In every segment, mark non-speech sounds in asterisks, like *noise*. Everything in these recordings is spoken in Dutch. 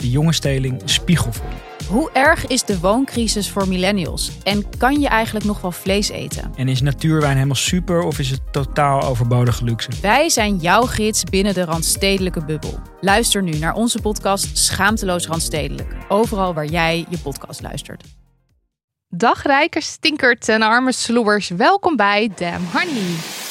de jonge steling spiegel voor. Hoe erg is de wooncrisis voor millennials? En kan je eigenlijk nog wel vlees eten? En is natuurwijn helemaal super of is het totaal overbodige luxe? Wij zijn jouw gids binnen de Randstedelijke bubbel. Luister nu naar onze podcast Schaamteloos Randstedelijk. Overal waar jij je podcast luistert. Dag rijke stinkert en arme sloebers. Welkom bij Damn Honey.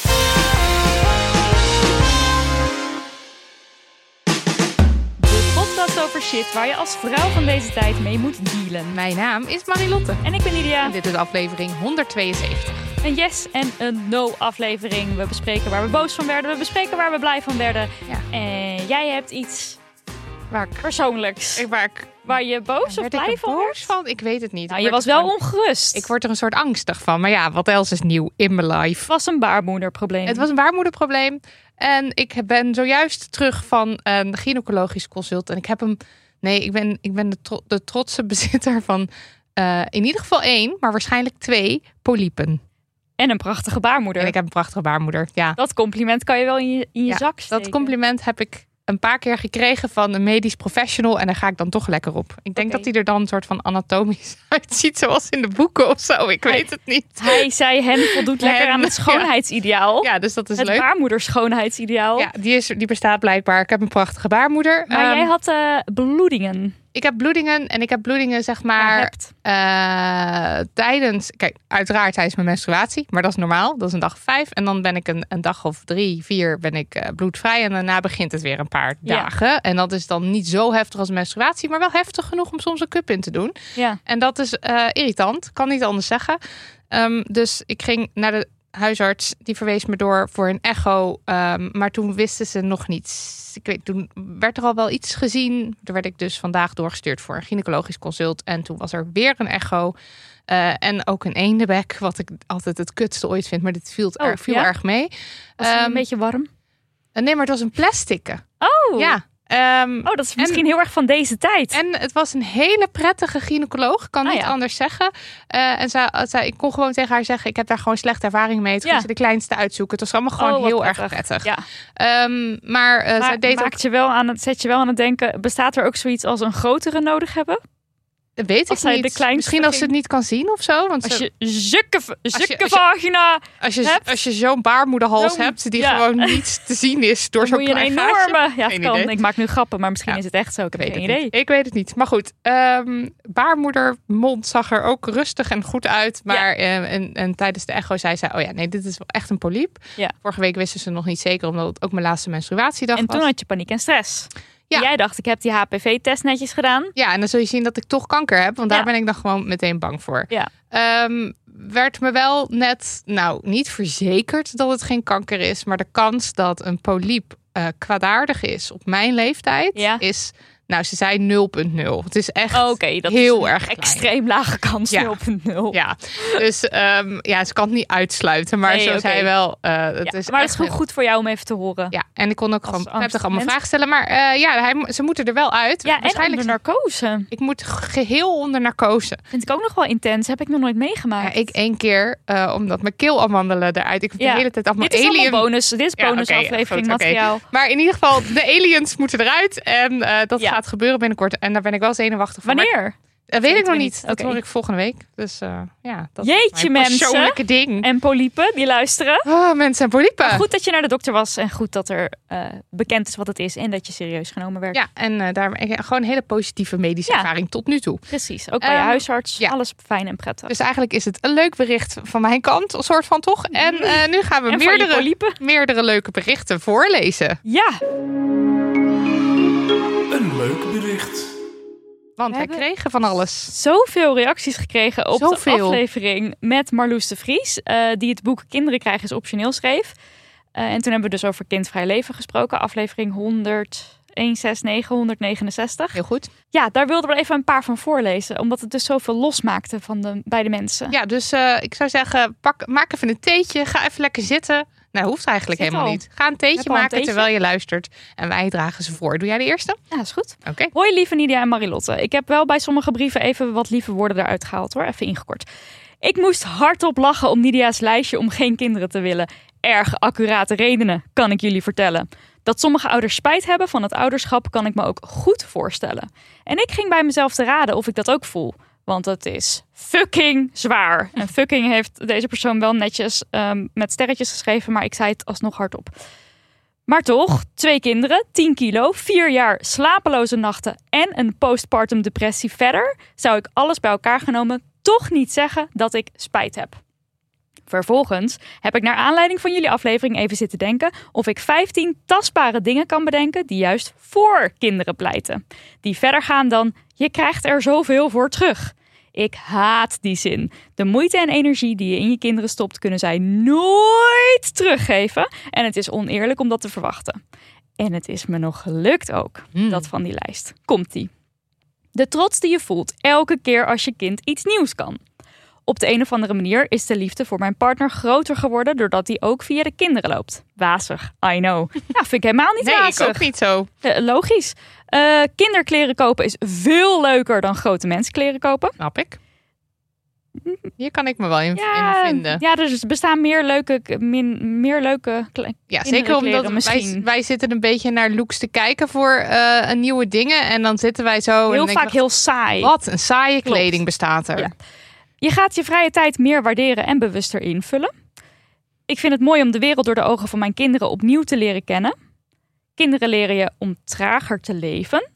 Over shit waar je als vrouw van deze tijd mee moet dealen. Mijn naam is Marilotte. En ik ben Lydia. En dit is aflevering 172. Een yes en een no aflevering. We bespreken waar we boos van werden. We bespreken waar we blij van werden. Ja. En jij hebt iets Waar ik, persoonlijks. ik, waar ik waar je boos of blij van wordt. van? Ik weet het niet. Nou, je was wel ongerust. Ik word er een soort angstig van. Maar ja, wat else is nieuw in mijn life? Het was een baarmoederprobleem. Het was een baarmoederprobleem. En ik ben zojuist terug van een gynaecologisch consult. En ik heb hem... Nee, ik ben, ik ben de, tro- de trotse bezitter van eh, in ieder geval één, maar waarschijnlijk twee polypen. En een prachtige baarmoeder. En ik heb een prachtige baarmoeder. Ja, Dat compliment kan je wel in je, in je Ja, zak steken. dat compliment heb ik een paar keer gekregen van een medisch professional. En daar ga ik dan toch lekker op. Ik denk dat hij er dan een soort van anatomisch *laughs* uitziet, zoals in de boeken of zo. Ik Hij- weet het niet. Hij zei hen voldoet lekker aan het schoonheidsideaal. Ja, dus dat is het leuk. baarmoeder schoonheidsideaal. Ja, die, is, die bestaat blijkbaar. Ik heb een prachtige baarmoeder. Maar Ehm, jij had eh, bloedingen. Ik heb bloedingen en ik heb bloedingen zeg Ja, maar hebt. eh, tijdens... Kijk, uiteraard tijdens mijn menstruatie. Maar dat is normaal. Dat is een dag vijf. En dan ben ik een, een dag of drie, vier ben ik eh, bloedvrij. En daarna begint het weer een paar Ja. dagen. En dat is dan niet zo heftig als menstruatie. Maar wel heftig genoeg om soms een cup in te doen. Ja. En dat is eh, irritant. Kan niet anders zeggen. Ehm, dus ik ging naar de huisarts. Die verwees me door voor een echo. Ehm, maar toen wisten ze nog niets. Ik weet, toen werd er al wel iets gezien. Toen werd ik dus vandaag doorgestuurd voor een gynaecologisch consult. En toen was er weer een echo. Eh, en ook een eendebek, wat ik altijd het kutste ooit vind. Maar dit viel, Oh, erg, viel ja? erg mee. Was het Ehm, een beetje warm? Eh, nee, maar het was een plastic. Oh. Ja. Ehm, Oh, dat is misschien heel erg van deze tijd. En het was een hele prettige gynaecoloog, kan Ah, niet ja. anders zeggen. Eh, en zij, zij, ik kon gewoon tegen haar zeggen, ik heb daar gewoon slechte ervaring mee. Toen Ja. ze de kleinste uitzoeken. Het was allemaal gewoon Oh, heel erg prettig. Ja. Ehm, maar eh, zij deed ook, maakt je wel aan het, zet je wel aan het denken, bestaat er ook zoiets als een grotere nodig hebben? Weet als ik niet. de Misschien als ze het niet kan zien of zo. Want Als ze- je zukke, je- zukke als je- vagina, als je, hebt- als je zo'n baarmoederhals hebt die ja. gewoon niet te zien is door zo'n een klein gaatje. enorme... Ja, Geen kan. idee. Ik maak nu grappen, maar misschien Ja. is het echt zo. Ik heb weet geen het idee. niet. Ik weet het niet. Maar goed, ehm baarmoedermond zag er ook rustig en goed uit. Maar eh, en, en tijdens de echo zei zij, oh ja, nee, dit is wel echt een polyp. Ja. Vorige week wisten ze nog niet zeker, omdat het ook mijn laatste menstruatiedag En was. toen had je paniek en stress. Ja. Jij dacht, ik heb die HPV-test netjes gedaan. Ja, en dan zul je zien dat ik toch kanker heb, want daar Ja. ben ik dan gewoon meteen bang voor. Ja. Ehm, werd me wel net, nou, niet verzekerd dat het geen kanker is, maar de kans dat een polyp eh, kwaadaardig is op mijn leeftijd Ja. is, nou, ze zei 0,0. Het is echt dat heel is een erg klein. extreem lage kans, Ja. 0,0. Ja, dus ehm, ja, ze kan het niet uitsluiten, maar Nee, zo zei wel, eh het Ja, is maar het is gewoon heel- goed voor jou om even te horen. Ja, en ik kon ook Als gewoon prettig allemaal vragen stellen, maar eh, ja, hij, ze moeten er wel uit. Ja, Waarschijnlijk onder narcose. ik moet geheel onder narcose. Vind ik ook nog wel intens. Heb ik nog nooit Ja, meegemaakt. ik één keer, eh, omdat mijn keelamandelen eruit. Ik heb Ja. de hele tijd allemaal Dit is alien. allemaal bonus. Dit is Ja, bonus aflevering goed, materiaal. Maar in ieder geval, de aliens moeten eruit. En dat Ja. Gaat gebeuren binnenkort. En daar ben ik wel zenuwachtig voor. Maar Wanneer? Dat weet ik nog niet. Dat hoor ik volgende week. Dus eh, ja, dat Jeetje, is mijn mensen. persoonlijke ding. En polypen, die luisteren. Oh, mensen en polypen. Maar goed dat je naar de dokter was en goed dat er eh, bekend is wat het is en dat je serieus genomen werd. Ja, en eh, daar gewoon een hele positieve medische Ja. ervaring tot nu toe. Precies, ook bij je Ehm, huisarts. ja. Alles fijn en prettig. Dus eigenlijk is het een leuk bericht van mijn kant, een soort van toch. En nu gaan we *laughs* meerdere, meerdere leuke berichten voorlezen. Ja, Want We we kregen van alles. zoveel reacties gekregen op de Zoveel. aflevering met Marloes de Vries, eh, die het boek Kinderen krijgen is optioneel schreef. Eh, en toen hebben we dus over kindvrij leven gesproken, aflevering 10169, 169. Heel goed. Ja, daar wilden we even een paar van voorlezen, omdat het dus zoveel losmaakte van de, bij de mensen. Ja, dus eh, ik zou zeggen, pak, maak even een theetje. Ga even lekker zitten. Nou, hoeft eigenlijk helemaal al. niet. Ga een theetje een maken theetje. terwijl je luistert. En wij dragen ze voor. Doe jij de eerste? Ja, is goed. Oké. Hoi lieve Nidia en Marilotte. Ik heb wel bij sommige brieven even wat lieve woorden eruit gehaald hoor. Even ingekort. Ik moest hardop lachen om Nidia's lijstje om geen kinderen te willen. Erg accurate redenen, kan ik jullie vertellen. Dat sommige ouders spijt hebben van het ouderschap kan ik me ook goed voorstellen. En ik ging bij mezelf te raden of ik dat ook voel. Want het is fucking zwaar. En fucking heeft deze persoon wel netjes ehm, met sterretjes geschreven, maar ik zei het alsnog hardop. Maar toch, twee kinderen, 10 kilo, vier jaar slapeloze nachten en een postpartum depressie verder, zou ik alles bij elkaar genomen toch niet zeggen dat ik spijt heb. Vervolgens heb ik naar aanleiding van jullie aflevering even zitten denken of ik 15 tastbare dingen kan bedenken die juist voor kinderen pleiten. Die verder gaan dan je krijgt er zoveel voor terug. Ik haat die zin. De moeite en energie die je in je kinderen stopt, kunnen zij nooit teruggeven. En het is oneerlijk om dat te verwachten. En het is me nog gelukt ook, dat van die lijst. Komt-ie. De trots die je voelt elke keer als je kind iets nieuws kan. Op de een of andere manier is de liefde voor mijn partner groter geworden doordat hij ook via de kinderen loopt. Wazig, I know. *laughs* Ja, vind ik helemaal niet Nee, ik ook niet zo. Eh, logisch. Eh, kinderkleren kopen is veel leuker dan grote mensenkleren kopen. Snap ik. Hier kan ik me wel in, Ja, in vinden. ja dus er bestaan meer leuke, min, meer leuke Ja, zeker omdat kinderkleren wij, misschien. wij zitten een beetje naar looks te kijken voor een nieuwe dingen. En dan zitten wij zo. heel vaak heel saai. Wat een saaie Klopt. kleding bestaat er. Ja. Je gaat je vrije tijd meer waarderen en bewuster invullen. Ik vind het mooi om de wereld door de ogen van mijn kinderen opnieuw te leren kennen. Kinderen leren je om trager te leven.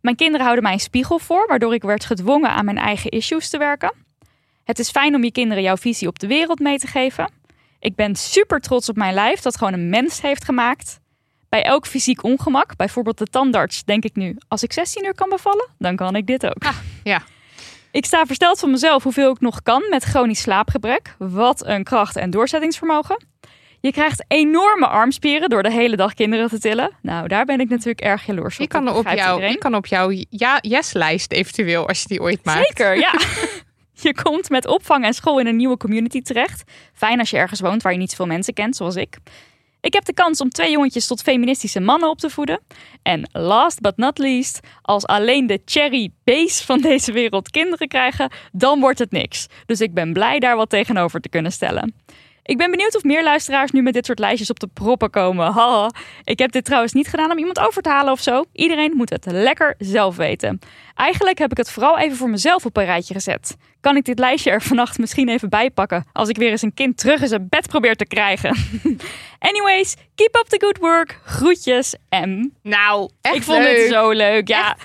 Mijn kinderen houden mij een spiegel voor, waardoor ik werd gedwongen aan mijn eigen issues te werken. Het is fijn om je kinderen jouw visie op de wereld mee te geven. Ik ben super trots op mijn lijf dat gewoon een mens heeft gemaakt. Bij elk fysiek ongemak, bijvoorbeeld de tandarts, denk ik nu: als ik 16 uur kan bevallen, dan kan ik dit ook. ja. Ik sta versteld van mezelf hoeveel ik nog kan met chronisch slaapgebrek. Wat een kracht en doorzettingsvermogen. Je krijgt enorme armspieren door de hele dag kinderen te tillen. Nou, daar ben ik natuurlijk erg jaloers op. Ik kan, op jou, ik kan op jouw ja, yes-lijst eventueel, als je die ooit maakt. Zeker, ja. *laughs* *laughs* Je komt met opvang en school in een nieuwe community terecht. Fijn als je ergens woont waar je niet zoveel mensen kent, zoals ik. Ik heb de kans om twee jongetjes tot feministische mannen op te voeden. En last but not least, als alleen de cherry base van deze wereld kinderen krijgen, dan wordt het niks. Dus ik ben blij daar wat tegenover te kunnen stellen. Ik ben benieuwd of meer luisteraars nu met dit soort lijstjes op de proppen komen. *laughs* Haha. Ik heb dit trouwens niet gedaan om iemand over te halen of zo. Iedereen moet het lekker zelf weten. Eigenlijk heb ik het vooral even voor mezelf op een rijtje gezet. Kan ik dit lijstje er vannacht misschien even bijpakken als ik weer eens een kind terug in zijn bed probeer te krijgen? *laughs* Anyways, keep up the good work. Groetjes en Nou, echt ik vond leuk. het zo leuk. Ja, Echt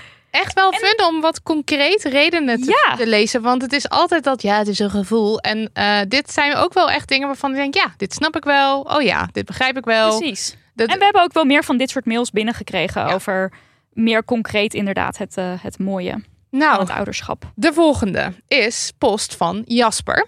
wel fun om wat concreet redenen te, Ja. te lezen. Want het is altijd dat, ja, het is een gevoel. En eh, dit zijn ook wel echt dingen waarvan ik denk, ja, dit snap ik wel. Oh ja, dit begrijp ik wel. precies. Dat, En we hebben ook wel meer van dit soort mails binnengekregen Ja. over meer concreet inderdaad het, eh, het mooie van nou, het ouderschap. de volgende is post van Jasper.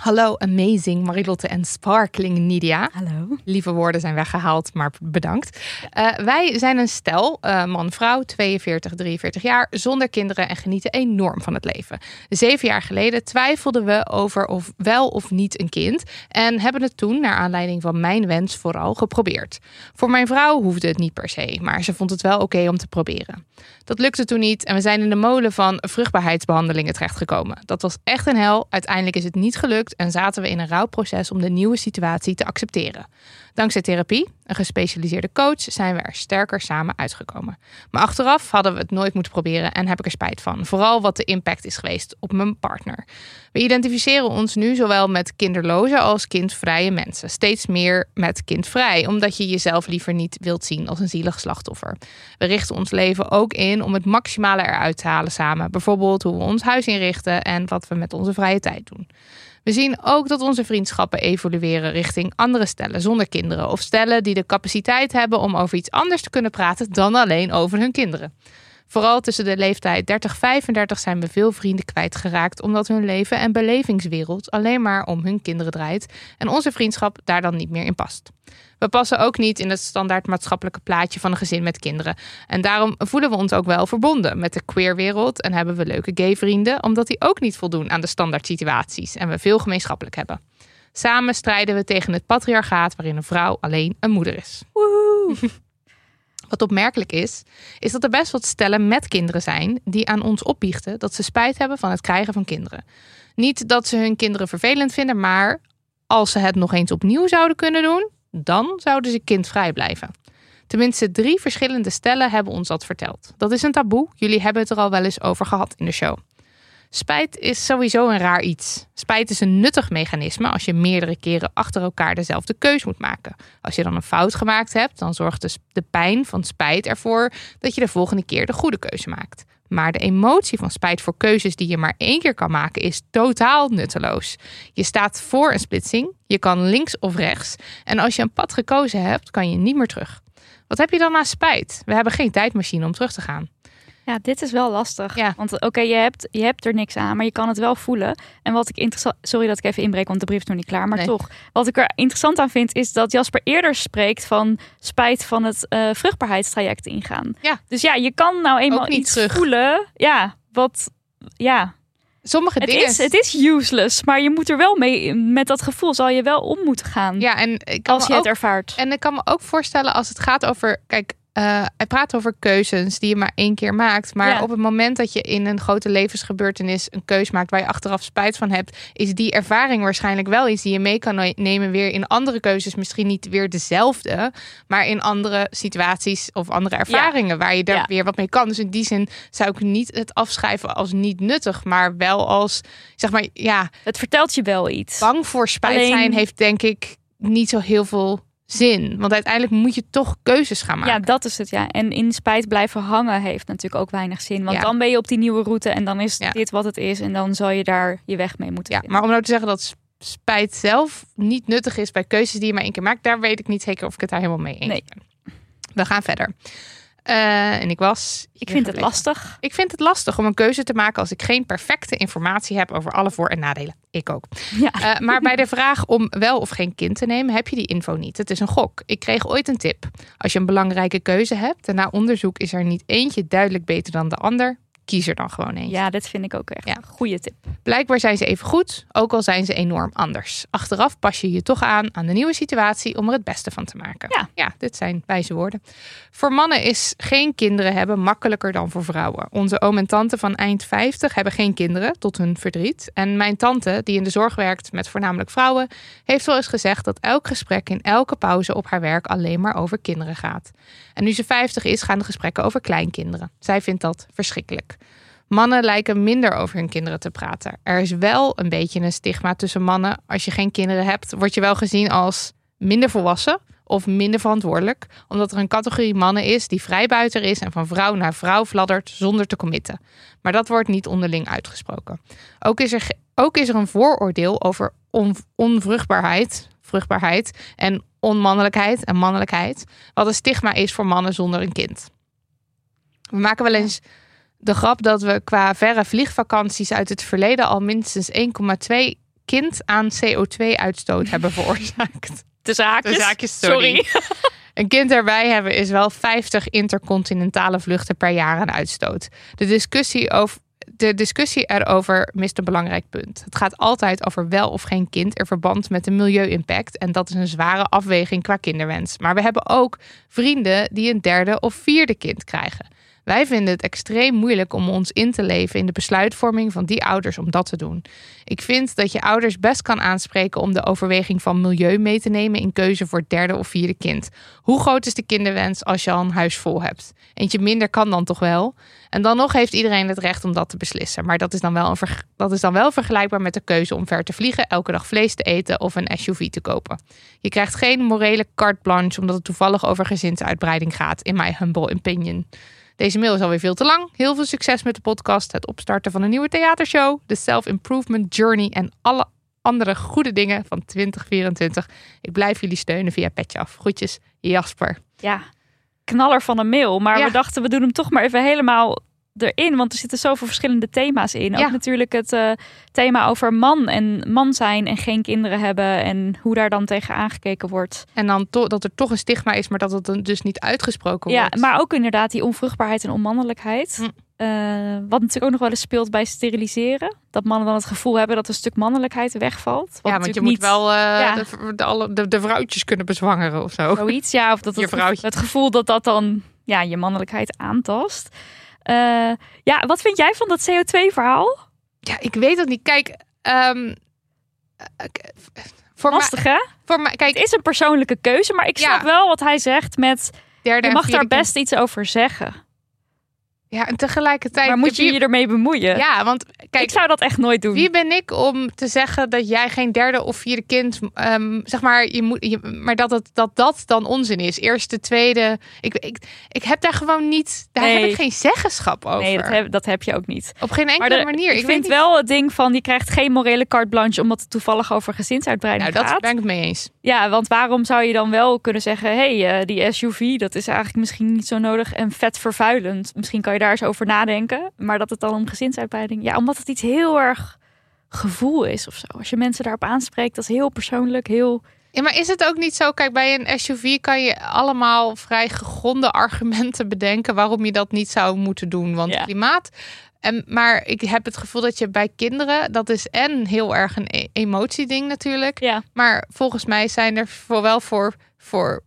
Hallo, amazing Marilotte en sparkling Nidia. Hallo. Lieve woorden zijn weggehaald, maar bedankt. Eh, wij zijn een stel, man-vrouw, 42, 43 jaar, zonder kinderen en genieten enorm van het leven. Zeven jaar geleden twijfelden we over of wel of niet een kind en hebben het toen, naar aanleiding van mijn wens, vooral geprobeerd. Voor mijn vrouw hoefde het niet per se, maar ze vond het wel oké om te proberen. Dat lukte toen niet en we zijn in de molen van vruchtbaarheidsbehandelingen terechtgekomen. Dat was echt een hel. Uiteindelijk is het niet gelukt en zaten we in een rouwproces om de nieuwe situatie te accepteren. Dankzij therapie, een gespecialiseerde coach, zijn we er sterker samen uitgekomen. Maar achteraf hadden we het nooit moeten proberen en heb ik er spijt van. Vooral wat de impact is geweest op mijn partner. We identificeren ons nu zowel met kinderloze als kindvrije mensen. Steeds meer met kindvrij, omdat je jezelf liever niet wilt zien als een zielig slachtoffer. We richten ons leven ook in om het maximale eruit te halen samen. Bijvoorbeeld hoe we ons huis inrichten en wat we met onze vrije tijd doen. We zien ook dat onze vriendschappen evolueren richting andere stellen zonder kinderen. Of stellen die de capaciteit hebben om over iets anders te kunnen praten dan alleen over hun kinderen. Vooral tussen de leeftijd 30-35 zijn we veel vrienden kwijtgeraakt omdat hun leven en belevingswereld alleen maar om hun kinderen draait en onze vriendschap daar dan niet meer in past. We passen ook niet in het standaard maatschappelijke plaatje van een gezin met kinderen. En daarom voelen we ons ook wel verbonden met de queerwereld en hebben we leuke gay vrienden, omdat die ook niet voldoen aan de standaard situaties en we veel gemeenschappelijk hebben. Samen strijden we tegen het patriarchaat waarin een vrouw alleen een moeder is. *laughs* Wat opmerkelijk is, is dat er best wat stellen met kinderen zijn die aan ons opbiechten dat ze spijt hebben van het krijgen van kinderen. Niet dat ze hun kinderen vervelend vinden, maar als ze het nog eens opnieuw zouden kunnen doen, dan zouden ze kindvrij blijven. Tenminste, drie verschillende stellen hebben ons dat verteld. Dat is een taboe. Jullie hebben het er al wel eens over gehad in de show. Spijt is sowieso een raar iets. Spijt is een nuttig mechanisme als je meerdere keren achter elkaar dezelfde keus moet maken. Als je dan een fout gemaakt hebt, dan zorgt dus de pijn van spijt ervoor dat je de volgende keer de goede keuze maakt. Maar de emotie van spijt voor keuzes die je maar één keer kan maken is totaal nutteloos. Je staat voor een splitsing, je kan links of rechts. En als je een pad gekozen hebt, kan je niet meer terug. Wat heb je dan aan spijt? We hebben geen tijdmachine om terug te gaan. Ja, dit is wel lastig. Ja. Want oké, je, hebt, je hebt er niks aan, maar je kan het wel voelen. En wat ik interessant... Sorry dat ik even inbreek, want de brief is nog niet klaar. Maar Nee. toch, wat ik er interessant aan vind, is dat Jasper eerder spreekt van spijt van het eh, vruchtbaarheidstraject ingaan. Ja. Dus ja, je kan nou eenmaal iets terug. voelen. Ja, wat... Ja, Sommige het dingen. is, het is useless, maar je moet er wel mee, met dat gevoel zal je wel om moeten gaan. ja, en ik kan als je ook het ervaart. En ik kan me ook voorstellen als het gaat over. Kijk, eh, hij praat over keuzes die je maar één keer maakt. Maar Ja. op het moment dat je in een grote levensgebeurtenis een keus maakt waar je achteraf spijt van hebt, is die ervaring waarschijnlijk wel iets die je mee kan nemen weer in andere keuzes. Misschien niet weer dezelfde, maar in andere situaties of andere ervaringen waar je daar Ja. weer wat mee kan. Dus in die zin zou ik niet het afschrijven als niet nuttig, maar wel als zeg maar ja, Het vertelt je wel iets. bang voor spijt Alleen- zijn heeft denk ik niet zo heel veel zin. Want uiteindelijk moet je toch keuzes gaan maken. Ja, dat is het ja. En in spijt blijven hangen heeft natuurlijk ook weinig zin. Want Ja. dan ben je op die nieuwe route en dan is Ja. dit wat het is. En dan zal je daar je weg mee moeten Ja, vinden. maar om nou te zeggen dat sp- spijt zelf niet nuttig is bij keuzes die je maar één keer maakt, daar weet ik niet zeker of ik het daar helemaal mee eens Nee. ben. We gaan verder. Eh, en ik was. Ik vind het lastig. Ik vind het lastig om een keuze te maken als ik geen perfecte informatie heb over alle voor- en nadelen. Ik ook. Ja. Eh, maar bij de vraag om wel of geen kind te nemen, heb je die info niet. Het is een gok. Ik kreeg ooit een tip. Als je een belangrijke keuze hebt en na onderzoek is er niet eentje duidelijk beter dan de ander, kies er dan gewoon eentje. Ja, dat vind ik ook echt Ja. een goede tip. Blijkbaar zijn ze even goed, ook al zijn ze enorm anders. Achteraf pas je je toch aan aan de nieuwe situatie om er het beste van te maken. Ja. dit zijn wijze woorden. Voor mannen is geen kinderen hebben makkelijker dan voor vrouwen. Onze oom en tante van eind 50 hebben geen kinderen, tot hun verdriet. En mijn tante, die in de zorg werkt met voornamelijk vrouwen, heeft wel eens gezegd dat elk gesprek in elke pauze op haar werk alleen maar over kinderen gaat. En nu ze 50 is, gaan de gesprekken over kleinkinderen. Zij vindt dat verschrikkelijk. Mannen lijken minder over hun kinderen te praten. Er is wel een beetje een stigma tussen mannen. Als je geen kinderen hebt, word je wel gezien als minder volwassen of minder verantwoordelijk. Omdat er een categorie mannen is die vrijbuiter is en van vrouw naar vrouw fladdert zonder te committen. Maar dat wordt niet onderling uitgesproken. Ook is er, ook is er een vooroordeel over on- onvruchtbaarheid, vruchtbaarheid en onmannelijkheid en mannelijkheid. Wat een stigma is voor mannen zonder een kind. We maken wel eens de grap dat we qua verre vliegvakanties uit het verleden al minstens 1,2 kind aan CO2-uitstoot hebben *laughs* veroorzaakt. De zaakjes. De zaakjes, sorry. *laughs* Een kind erbij hebben is wel 50 intercontinentale vluchten per jaar aan uitstoot. De discussie, over, de discussie erover mist een belangrijk punt. Het gaat altijd over wel of geen kind in verband met de milieu-impact. En dat is een zware afweging qua kinderwens. Maar we hebben ook vrienden die een derde of vierde kind krijgen. Wij vinden het extreem moeilijk om ons in te leven in de besluitvorming van die ouders om dat te doen. Ik vind dat je ouders best kan aanspreken om de overweging van milieu mee te nemen in keuze voor het derde of vierde kind. Hoe groot is de kinderwens als je al een huis vol hebt? Eentje minder kan dan toch wel? En dan nog heeft iedereen het recht om dat te beslissen. Maar dat is dan wel, een dat is dan wel vergelijkbaar met de keuze om ver te vliegen, elke dag vlees te eten of een SUV te kopen. Je krijgt geen morele carte blanche omdat het toevallig over gezinsuitbreiding gaat, in my humble opinion. Deze mail is alweer veel te lang. Heel veel succes met de podcast, het opstarten van een nieuwe theatershow, de self-improvement journey en alle andere goede dingen van 2024. Ik blijf jullie steunen via Petje Af. Groetjes, Jasper. Ja, knaller van een mail. Maar Ja. we dachten, we doen hem toch maar even helemaal erin. Want er zitten zoveel verschillende thema's in. Ja. Ook natuurlijk het eh, thema over man en man zijn en geen kinderen hebben. En hoe daar dan tegen aangekeken wordt. En dan dat er toch een stigma is, maar dat het dus niet uitgesproken Ja, wordt. maar ook inderdaad die onvruchtbaarheid en onmannelijkheid. Hm. Eh, wat natuurlijk ook nog wel eens speelt bij steriliseren. Dat mannen dan het gevoel hebben dat een stuk mannelijkheid wegvalt. Wat ja, want je moet niet- wel Ja. de, de, alle, de, de vrouwtjes kunnen bezwangeren of zo. Zoiets, ja. Of dat *laughs* Je het, het gevoel dat dat dan ja, je mannelijkheid aantast. Eh, ja, wat vind jij van dat CO2-verhaal? Ja, ik weet het niet. Kijk, k- voor, Lastig, hè? voor mij, kijk, Het is een persoonlijke keuze, maar ik Ja. snap wel wat hij zegt met... derde Je mag daar best iets over zeggen. Ja, en tegelijkertijd. Maar moet je je ermee bemoeien? Ja, want kijk, ik zou dat echt nooit doen. Wie ben ik om te zeggen dat jij geen derde of vierde kind, ehm, zeg maar, je moet, je, maar dat, het, dat dat dan onzin is. Eerste, tweede. Ik, ik, ik heb daar gewoon niet, daar Nee. heb ik geen zeggenschap over. Nee, dat heb, dat heb je ook niet. Op geen enkele de- manier. Ik, vind niet- wel het ding van, je krijgt geen morele carte blanche omdat het toevallig over gezinsuitbreiding Nou, dat gaat. ben ik het mee eens. Ja, want waarom zou je dan wel kunnen zeggen, hé, hey, eh, die SUV, dat is eigenlijk misschien niet zo nodig en vet vervuilend. Misschien kan je daar eens over nadenken. Maar dat het dan om gezinsuitbreiding, ja, omdat het iets heel erg gevoel is of zo. Als je mensen daarop aanspreekt, dat is heel persoonlijk, heel... Ja, maar is het ook niet zo? Kijk, bij een SUV kan je allemaal vrij gegronde *laughs* argumenten bedenken waarom je dat niet zou moeten doen. Want Ja. klimaat. En, maar ik heb het gevoel dat je bij kinderen, dat is en heel erg een e- emotieding natuurlijk. Ja, Maar volgens mij zijn er zowel voor, voor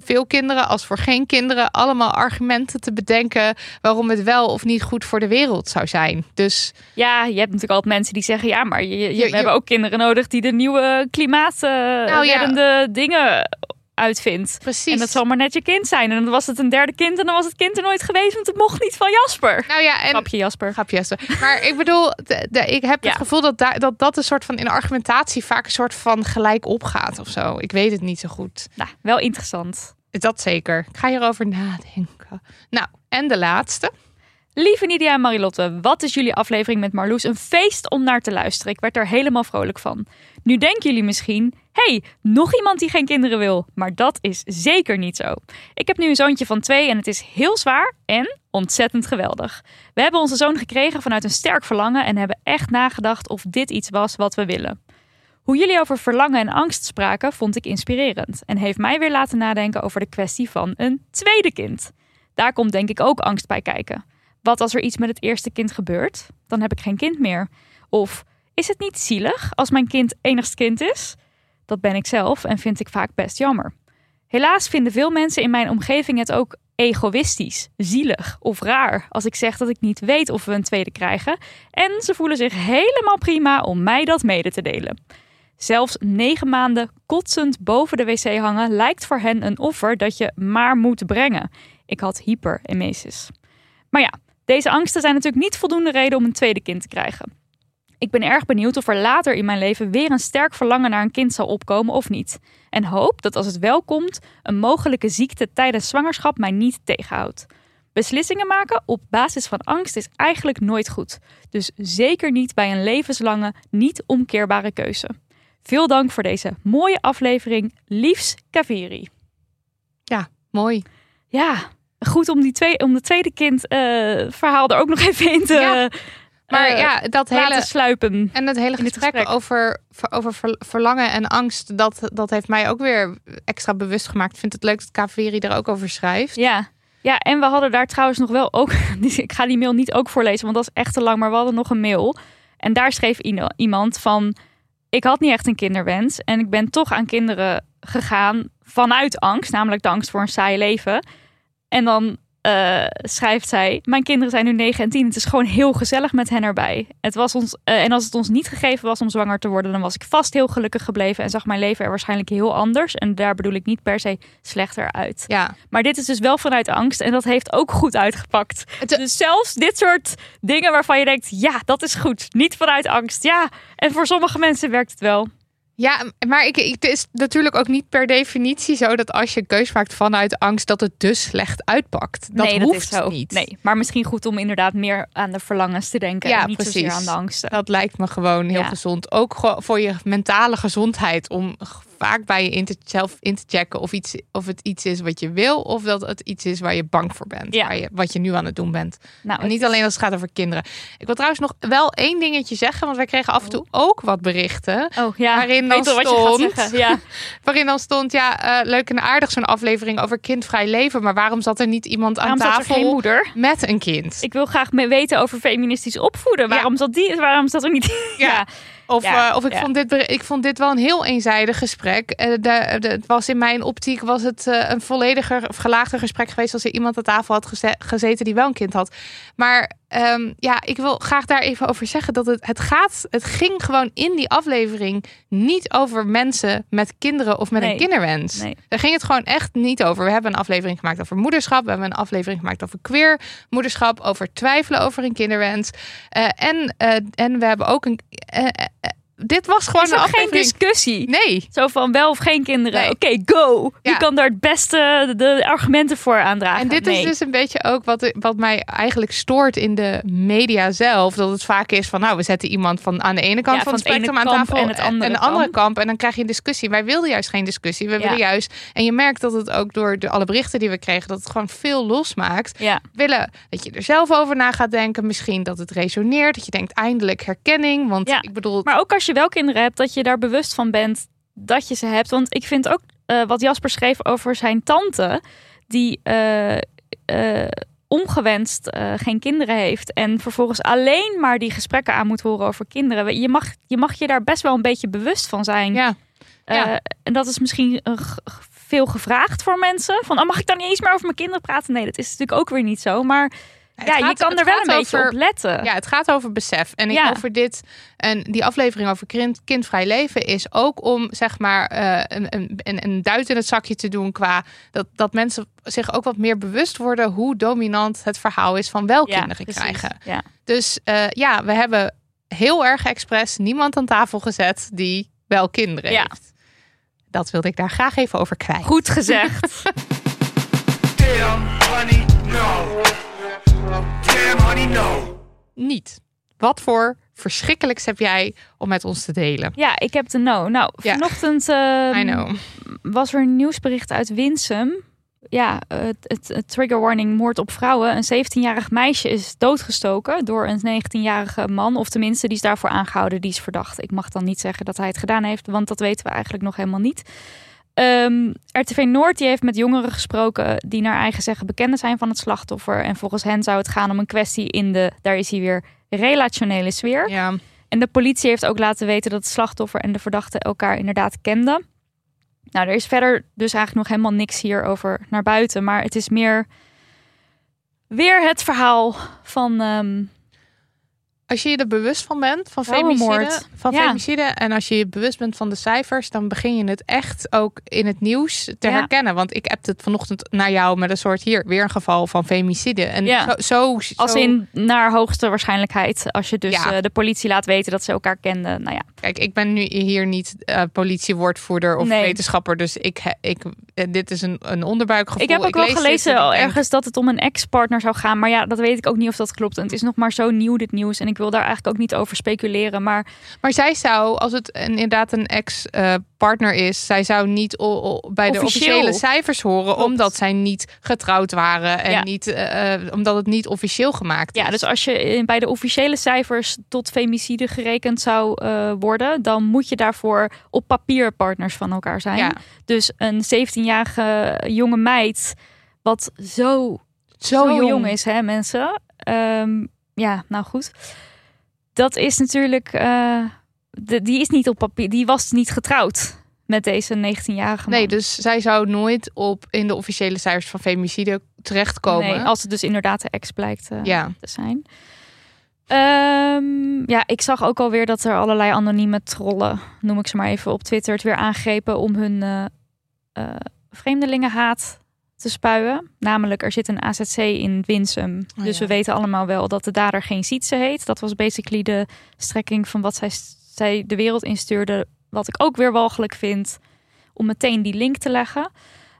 veel kinderen als voor geen kinderen allemaal argumenten te bedenken waarom het wel of niet goed voor de wereld zou zijn. Dus ja je hebt natuurlijk altijd mensen die zeggen, ja, maar je, je, Je- we hebben ook kinderen nodig die de nieuwe klimaatreddende dingen uitvindt. precies. En dat zal maar net je kind zijn. En dan was het een derde kind en dan was het kind er nooit geweest, want het mocht niet van Jasper. nou ja, en Grapje Jasper. Grapje, Esther. Maar ik bedoel, de, de- ik heb Ja. het gevoel dat, daar, dat dat een soort van in argumentatie vaak een soort van gelijk opgaat of zo. Ik weet het niet zo goed. Nou, wel interessant. Dat zeker. Ik ga hierover nadenken. Nou, en de laatste. Lieve Nidia en Marilotte, wat is jullie aflevering met Marloes een feest om naar te luisteren? Ik werd er helemaal vrolijk van. Nu denken jullie misschien, hey, nog iemand die geen kinderen wil. Maar dat is zeker niet zo. Ik heb nu een zoontje van twee en het is heel zwaar en ontzettend geweldig. We hebben onze zoon gekregen vanuit een sterk verlangen en hebben echt nagedacht of dit iets was wat we willen. Hoe jullie over verlangen en angst spraken, vond ik inspirerend en heeft mij weer laten nadenken over de kwestie van een tweede kind. Daar komt denk ik ook angst bij kijken. Wat als er iets met het eerste kind gebeurt? Dan heb ik geen kind meer. Of is het niet zielig als mijn kind enigst kind is? Dat ben ik zelf en vind ik vaak best jammer. Helaas vinden veel mensen in mijn omgeving het ook egoïstisch, zielig of raar als ik zeg dat ik niet weet of we een tweede krijgen. En ze voelen zich helemaal prima om mij dat mede te delen. Zelfs negen maanden kotsend boven de wc hangen lijkt voor hen een offer dat je maar moet brengen. Ik had hyperemesis. Maar ja, deze angsten zijn natuurlijk niet voldoende reden om een tweede kind te krijgen. Ik ben erg benieuwd of er later in mijn leven weer een sterk verlangen naar een kind zal opkomen of niet. En hoop dat als het wel komt, een mogelijke ziekte tijdens zwangerschap mij niet tegenhoudt. Beslissingen maken op basis van angst is eigenlijk nooit goed. Dus zeker niet bij een levenslange, niet omkeerbare keuze. Veel dank voor deze mooie aflevering. Liefs Kaveri. Mooi. Ja, goed om, die twee, om de tweede kind eh, verhaal er ook nog even in te Ja, Maar eh, ja, dat hele. sluipen. En het hele gesprek, gesprek. over, over ver- verlangen en angst, dat, dat heeft mij ook weer extra bewust gemaakt. Ik vind het leuk dat Kaveri er ook over schrijft. Ja. ja, en we hadden daar trouwens nog wel ook... *laughs* Ik ga die mail niet ook voorlezen, want dat is echt te lang. Maar we hadden nog een mail. En daar schreef iemand van... Ik had niet echt een kinderwens. En ik ben toch aan kinderen gegaan vanuit angst. Namelijk de angst voor een saai leven. En dan eh, schrijft zij: Mijn kinderen zijn nu 9 en 10. Het is gewoon heel gezellig met hen erbij. Het was ons, eh, en als het ons niet gegeven was om zwanger te worden, dan was ik vast heel gelukkig gebleven en zag mijn leven er waarschijnlijk heel anders. En daar bedoel ik niet per se slechter uit. Ja, Maar dit is dus wel vanuit angst en dat heeft ook goed uitgepakt. Het- dus zelfs dit soort dingen waarvan je denkt: ja, dat is goed. Niet vanuit angst. Ja, en voor sommige mensen werkt het wel. Ja, maar ik, ik, het is natuurlijk ook niet per definitie zo dat als je een keus maakt vanuit angst, dat het dus slecht uitpakt. Dat nee, hoeft dat is zo. niet. Nee, maar misschien goed om inderdaad meer aan de verlangens te denken. Ja, en niet zozeer precies. aan de angsten. Dat lijkt me gewoon heel Ja. gezond. Ook voor je mentale gezondheid. Om vaak bij je in te, zelf in te checken of, iets, of het iets is wat je wil. Of dat het iets is waar je bang voor bent. Ja. Waar je, wat je nu aan het doen bent. Nou, En niet alleen als het gaat over kinderen. Ik wil trouwens nog wel één dingetje zeggen. Want wij kregen af en toe ook wat berichten. Oh ja, waarin dan stond-. Ja. *laughs* Waarin dan stond, ja, eh, leuk en aardig zo'n aflevering over kindvrij leven. Maar waarom zat er niet iemand aan Waarom tafel geen moeder? met een kind? Ik wil graag mee weten over feministisch opvoeden. Waarom zat die? Waarom zat er niet? *laughs* Ja. Of, Ja, eh, of ik, ja. vond dit, ik vond dit wel een heel eenzijdig gesprek. Eh, de, de, het was in mijn optiek was het eh, een vollediger of gelaagder gesprek geweest als er iemand aan tafel had geze- gezeten die wel een kind had. Maar ehm, ja, ik wil graag daar even over zeggen dat het, het gaat, het ging gewoon in die aflevering niet over mensen met kinderen of met een kinderwens. Nee. Daar ging het gewoon echt niet over. We hebben een aflevering gemaakt over moederschap. We hebben een aflevering gemaakt over queer moederschap. Over twijfelen over een kinderwens. Eh, en, eh, en we hebben ook een. eh, dit was gewoon is een geen discussie. Nee. Zo van wel of geen kinderen. Nee. Oké, go. Ja. Je kan daar het beste de, argumenten voor aandragen. En dit nee. is dus een beetje ook wat, wat mij eigenlijk stoort in de media zelf. Dat het vaak is van, nou, we zetten iemand van aan de ene kant Ja, van het van het ene spectrum aan tafel en het andere de andere kamp. kamp. En dan krijg je een discussie. Wij wilden juist geen discussie. We Ja. willen juist. En je merkt dat het ook door de, alle berichten die we kregen, dat het gewoon veel losmaakt. Ja, willen dat je er zelf over na gaat denken. Misschien dat het resoneert. Dat je denkt eindelijk herkenning. Want ik bedoel, maar ook als je wel kinderen hebt, dat je daar bewust van bent dat je ze hebt. Want ik vind ook eh, wat Jasper schreef over zijn tante, die eh, eh, ongewenst geen kinderen heeft en vervolgens alleen maar die gesprekken aan moet horen over kinderen. Je mag je, mag je daar best wel een beetje bewust van zijn. ja, Ja. en dat is misschien veel gevraagd voor mensen. Van, oh, mag ik dan niet eens meer over mijn kinderen praten? Nee, dat is natuurlijk ook weer niet zo. Maar Ja, je gaat- kan het er wel een beetje over- op letten. ja, het gaat over besef. En ik Ja. over dit en die aflevering over kind, kindvrij leven is ook om zeg maar eh, een, een, een, duit in het zakje te doen qua dat, dat mensen zich ook wat meer bewust worden hoe dominant het verhaal is van wel Ja, kinderen precies. krijgen. Ja. Dus eh, ja, we hebben heel erg expres niemand aan tafel gezet die wel kinderen Ja. heeft. Dat wilde ik daar graag even over kwijt. Goed gezegd. Damn, honey, no. Damn, honey, no. Niet. Wat voor verschrikkelijks heb jij om met ons te delen? Ja, ik heb de no. Nou, vanochtend ehm, was er een nieuwsbericht uit Winsum. Ja, het, het, het trigger warning moord op vrouwen. Een 17-jarig meisje is doodgestoken door een 19-jarige man. Of tenminste, die is daarvoor aangehouden. Die is verdacht. Ik mag dan niet zeggen dat hij het gedaan heeft, want dat weten we eigenlijk nog helemaal niet. Ehm, RTV Noord die heeft met jongeren gesproken die naar eigen zeggen bekenden zijn van het slachtoffer. En volgens hen zou het gaan om een kwestie in de, daar is hij weer, relationele sfeer. Ja. En de politie heeft ook laten weten dat het slachtoffer en de verdachte elkaar inderdaad kenden. Nou, er is verder dus eigenlijk nog helemaal niks hierover naar buiten. Maar het is meer weer het verhaal van. ehm, Als je je er bewust van bent, van Vrouwenmoord. femicide, van Ja. femicide, en als je je bewust bent van de cijfers, dan begin je het echt ook in het nieuws te Ja. herkennen. Want ik heb het vanochtend naar jou met een soort hier, weer een geval van femicide. En Ja. zo, zo, zo- als in naar hoogste waarschijnlijkheid. Als je dus eh, de politie laat weten dat ze elkaar kenden. Nou ja, Kijk, ik ben nu hier niet eh, politiewoordvoerder of Nee. wetenschapper, dus ik, ik, dit is een, een onderbuikgevoel. ik heb ook wel gelezen al ergens dat het om een ex-partner zou gaan. Maar ja, dat weet ik ook niet of dat klopt. En het is nog maar zo nieuw, dit nieuws. En ik wil daar eigenlijk ook niet over speculeren. Maar Maar zij zou, als het een- inderdaad een ex-partner is, zij zou niet bij de Officieel. officiële cijfers horen, Klopt. omdat zij niet getrouwd waren en Ja. niet, eh, eh, omdat het niet officieel gemaakt is. Ja, dus als je bij de officiële cijfers tot femicide gerekend zou eh, worden, dan moet je daarvoor op papier partners van elkaar zijn. Ja. Dus een 17-jarige jonge meid, wat zo, zo, zo, jong. jong. is, hè, mensen. Ehm, ja, nou goed. Dat is natuurlijk, eh, de, die is niet op papier, die was niet getrouwd. met deze 19-jarige man. Nee, dus zij zou nooit op in de officiële cijfers van femicide terechtkomen. Nee, als het dus inderdaad de ex blijkt eh, Ja. te zijn. Ehm, ja, ik zag ook alweer dat er allerlei anonieme trollen, noem ik ze maar even, op Twitter het weer aangrepen om hun eh, vreemdelingenhaat te spuien. Namelijk, er zit een AZC in Winsum. Oh, dus ja. we weten allemaal wel dat de dader geen Sietse heet. Dat was basically de strekking van wat zij, zij de wereld instuurde. Wat ik ook weer walgelijk vind, om meteen die link te leggen.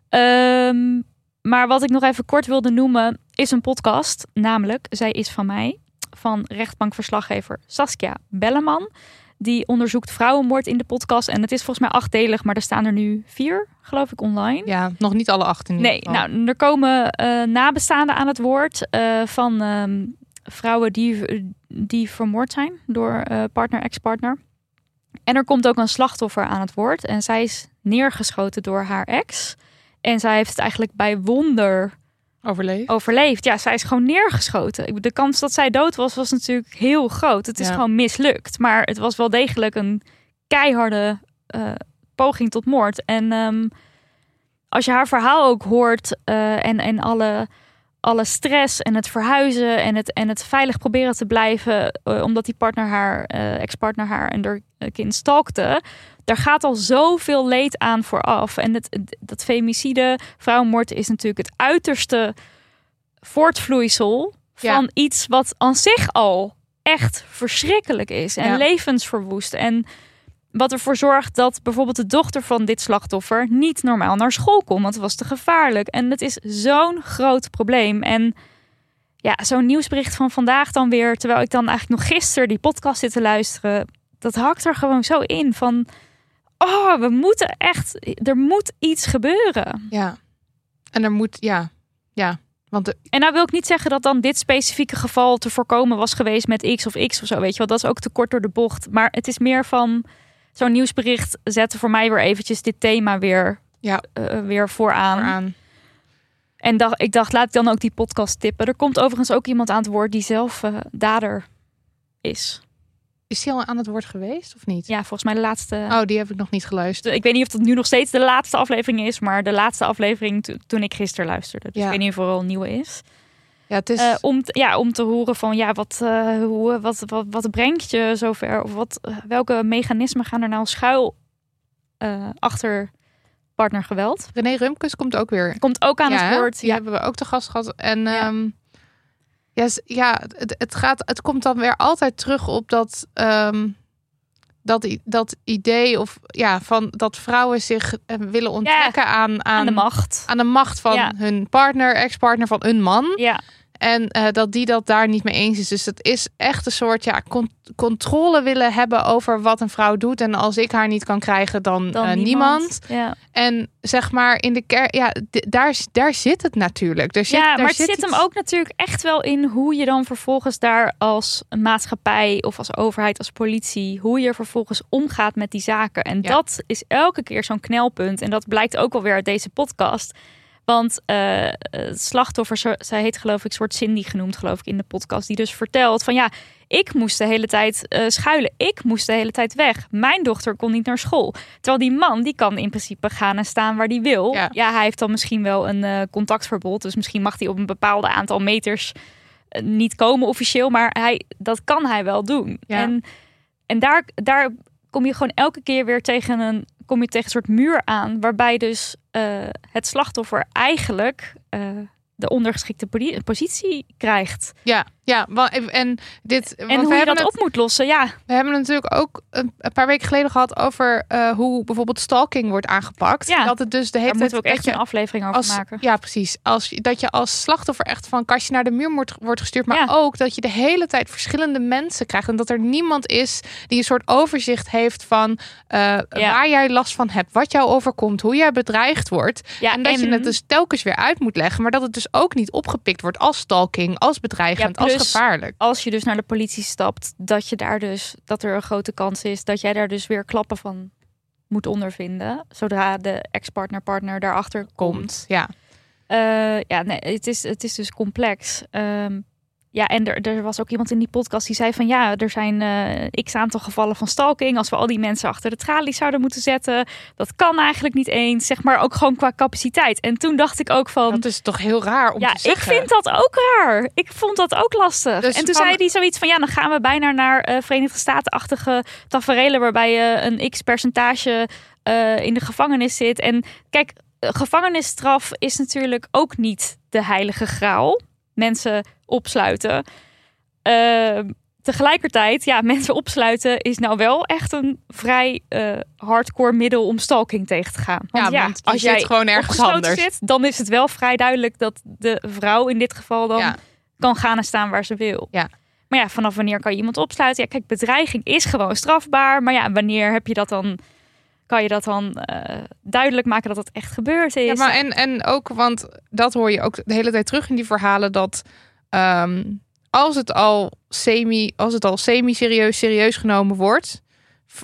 Ehm, maar wat ik nog even kort wilde noemen, is een podcast. Namelijk, zij is van mij, van rechtbankverslaggever Saskia Belleman. Die onderzoekt vrouwenmoord in de podcast. En het is volgens mij achtdelig, maar er staan er nu vier, geloof ik, online. Ja, nog niet alle acht in Nee, nou, er komen eh, nabestaanden aan het woord eh, van ehm, vrouwen die, die vermoord zijn door eh, partner, ex-partner. En er komt ook een slachtoffer aan het woord. En zij is neergeschoten door haar ex. En zij heeft het eigenlijk bij wonder Overleefd. overleefd. Ja, zij is gewoon neergeschoten. De kans dat zij dood was, was natuurlijk heel groot. Het is Ja. gewoon mislukt. Maar het was wel degelijk een keiharde eh, poging tot moord. En ehm, als je haar verhaal ook hoort eh, en, en alle, alle stress en het verhuizen en het, en het veilig proberen te blijven, eh, omdat die partner haar, eh, ex-partner haar en haar kind stalkte. Daar gaat al zoveel leed aan vooraf. En het, dat femicide, vrouwenmoord is natuurlijk het uiterste voortvloeisel Ja. van iets wat aan zich al echt verschrikkelijk is en Ja. levensverwoest. En wat ervoor zorgt dat bijvoorbeeld de dochter van dit slachtoffer niet normaal naar school kon, want het was te gevaarlijk. En het is zo'n groot probleem. En ja, zo'n nieuwsbericht van vandaag dan weer, terwijl ik dan eigenlijk nog gisteren die podcast zit te luisteren, dat hakt er gewoon zo in van, oh, we moeten echt, er moet iets gebeuren. Ja. En er moet, ja. Ja. Want de, En nou wil ik niet zeggen dat dan dit specifieke geval te voorkomen was geweest met X of X of zo, weet je wel. Dat is ook te kort door de bocht. Maar het is meer van zo'n nieuwsbericht zetten voor mij weer eventjes dit thema weer, Ja. eh, weer vooraan. aan. En dacht, ik dacht, laat ik dan ook die podcast tippen. Er komt overigens ook iemand aan het woord die zelf eh, dader is. Is die al aan het woord geweest of niet? Ja, volgens mij de laatste. Oh, die heb ik nog niet geluisterd. Ik weet niet of dat nu nog steeds de laatste aflevering is, maar de laatste aflevering to- toen ik gisteren luisterde. Dus Ja. ik weet niet of er al een nieuwe is. Ja, het is... Eh, om, te, ja, om te horen van ja, wat, eh, hoe, wat, wat, wat brengt je zover? Of wat, eh, welke mechanismen gaan er nou schuil eh, achter partnergeweld? René Rumkes komt ook weer. Komt ook aan ja, het woord. Die Ja, hebben we ook te gast gehad. En Ja. s- ja het, het, gaat, het komt dan weer altijd terug op dat, ehm, dat, dat idee of ja, van dat vrouwen zich eh, willen onttrekken aan, aan, aan de macht. aan de macht van Ja. hun partner, ex-partner van een man. Ja, En eh, dat die dat daar niet mee eens is. Dus het is echt een soort ja, con- controle willen hebben over wat een vrouw doet. En als ik haar niet kan krijgen, dan, dan eh, niemand. niemand. Ja, En zeg maar in de kerk, ja, daar, daar zit het natuurlijk. Daar zit, ja daar maar het zit iets- hem ook natuurlijk echt wel in hoe je dan vervolgens daar als maatschappij of als overheid, als politie, hoe je vervolgens omgaat met die zaken. En Ja. dat is elke keer zo'n knelpunt. En dat blijkt ook alweer uit deze podcast. Want eh, het slachtoffer, zij heet geloof ik, soort Cindy genoemd, geloof ik, in de podcast, die dus vertelt van ja, ik moest de hele tijd eh, schuilen. Ik moest de hele tijd weg. Mijn dochter kon niet naar school. Terwijl die man, die kan in principe gaan en staan waar hij wil. Ja. Ja, hij heeft dan misschien wel een eh, contactverbod. Dus misschien mag hij op een bepaalde aantal meters eh, niet komen officieel. Maar hij, dat kan hij wel doen. Ja. En, en daar, daar kom je gewoon elke keer weer tegen een, kom je tegen een soort muur aan. Waarbij dus eh, het slachtoffer eigenlijk eh, de ondergeschikte positie krijgt. Ja, ja. En, dit, want En we hoe je dat het, op moet lossen, ja. We hebben het natuurlijk ook een, paar weken geleden gehad over eh, hoe bijvoorbeeld stalking wordt aangepakt. Ja. Dat het dus de hele Daar tijd moeten we ook echt een aflevering over als, maken. Ja, precies. Als, dat je als slachtoffer echt van kastje naar de muur wordt, wordt gestuurd. Maar Ja. ook dat je de hele tijd verschillende mensen krijgt. En dat er niemand is die een soort overzicht heeft van eh, waar jij last van hebt. Wat jou overkomt. Hoe jij bedreigd wordt. Ja, en dat je het dus telkens weer uit moet leggen. Maar dat het dus ook niet opgepikt wordt als stalking, als bedreigend, Ja, als gevaarlijk. als je dus naar de politie stapt, dat je daar dus dat er een grote kans is dat jij daar dus weer klappen van moet ondervinden. Zodra de ex-partner partner daarachter komt. Komt. Ja. Eh, ja, nee, het is, het is dus complex. Ehm, ja, en er, er was ook iemand in die podcast die zei van ja, er zijn eh x aantal gevallen van stalking. Als we al die mensen achter de tralies zouden moeten zetten, dat kan eigenlijk niet eens. Zeg maar ook gewoon qua capaciteit. En toen dacht ik ook van. Dat is toch heel raar om ja, te ik zeggen. vind dat ook raar. Ik vond dat ook lastig. Dus en toen van- zei hij zoiets van ja, dan gaan we bijna naar eh, Verenigde Staten-achtige taferelen waarbij je een x percentage eh, in de gevangenis zit. En kijk, eh, gevangenisstraf is natuurlijk ook niet de heilige graal. Mensen opsluiten. Eh, tegelijkertijd, ja, mensen opsluiten is nou wel echt een vrij eh, hardcore middel om stalking tegen te gaan. Want Ja, ja, want je als jij gewoon ergens anders. zit, dan is het wel vrij duidelijk dat de vrouw in dit geval dan Ja. kan gaan en staan waar ze wil. Ja. Maar ja, vanaf wanneer kan je iemand opsluiten? Ja, kijk, bedreiging is gewoon strafbaar. Maar ja, wanneer heb je dat dan? Kan je dat dan eh, duidelijk maken dat het echt gebeurd is? Ja, maar en, en ook, want dat hoor je ook de hele tijd terug in die verhalen, dat ehm, als het al semi, als het al semi-serieus serieus genomen wordt,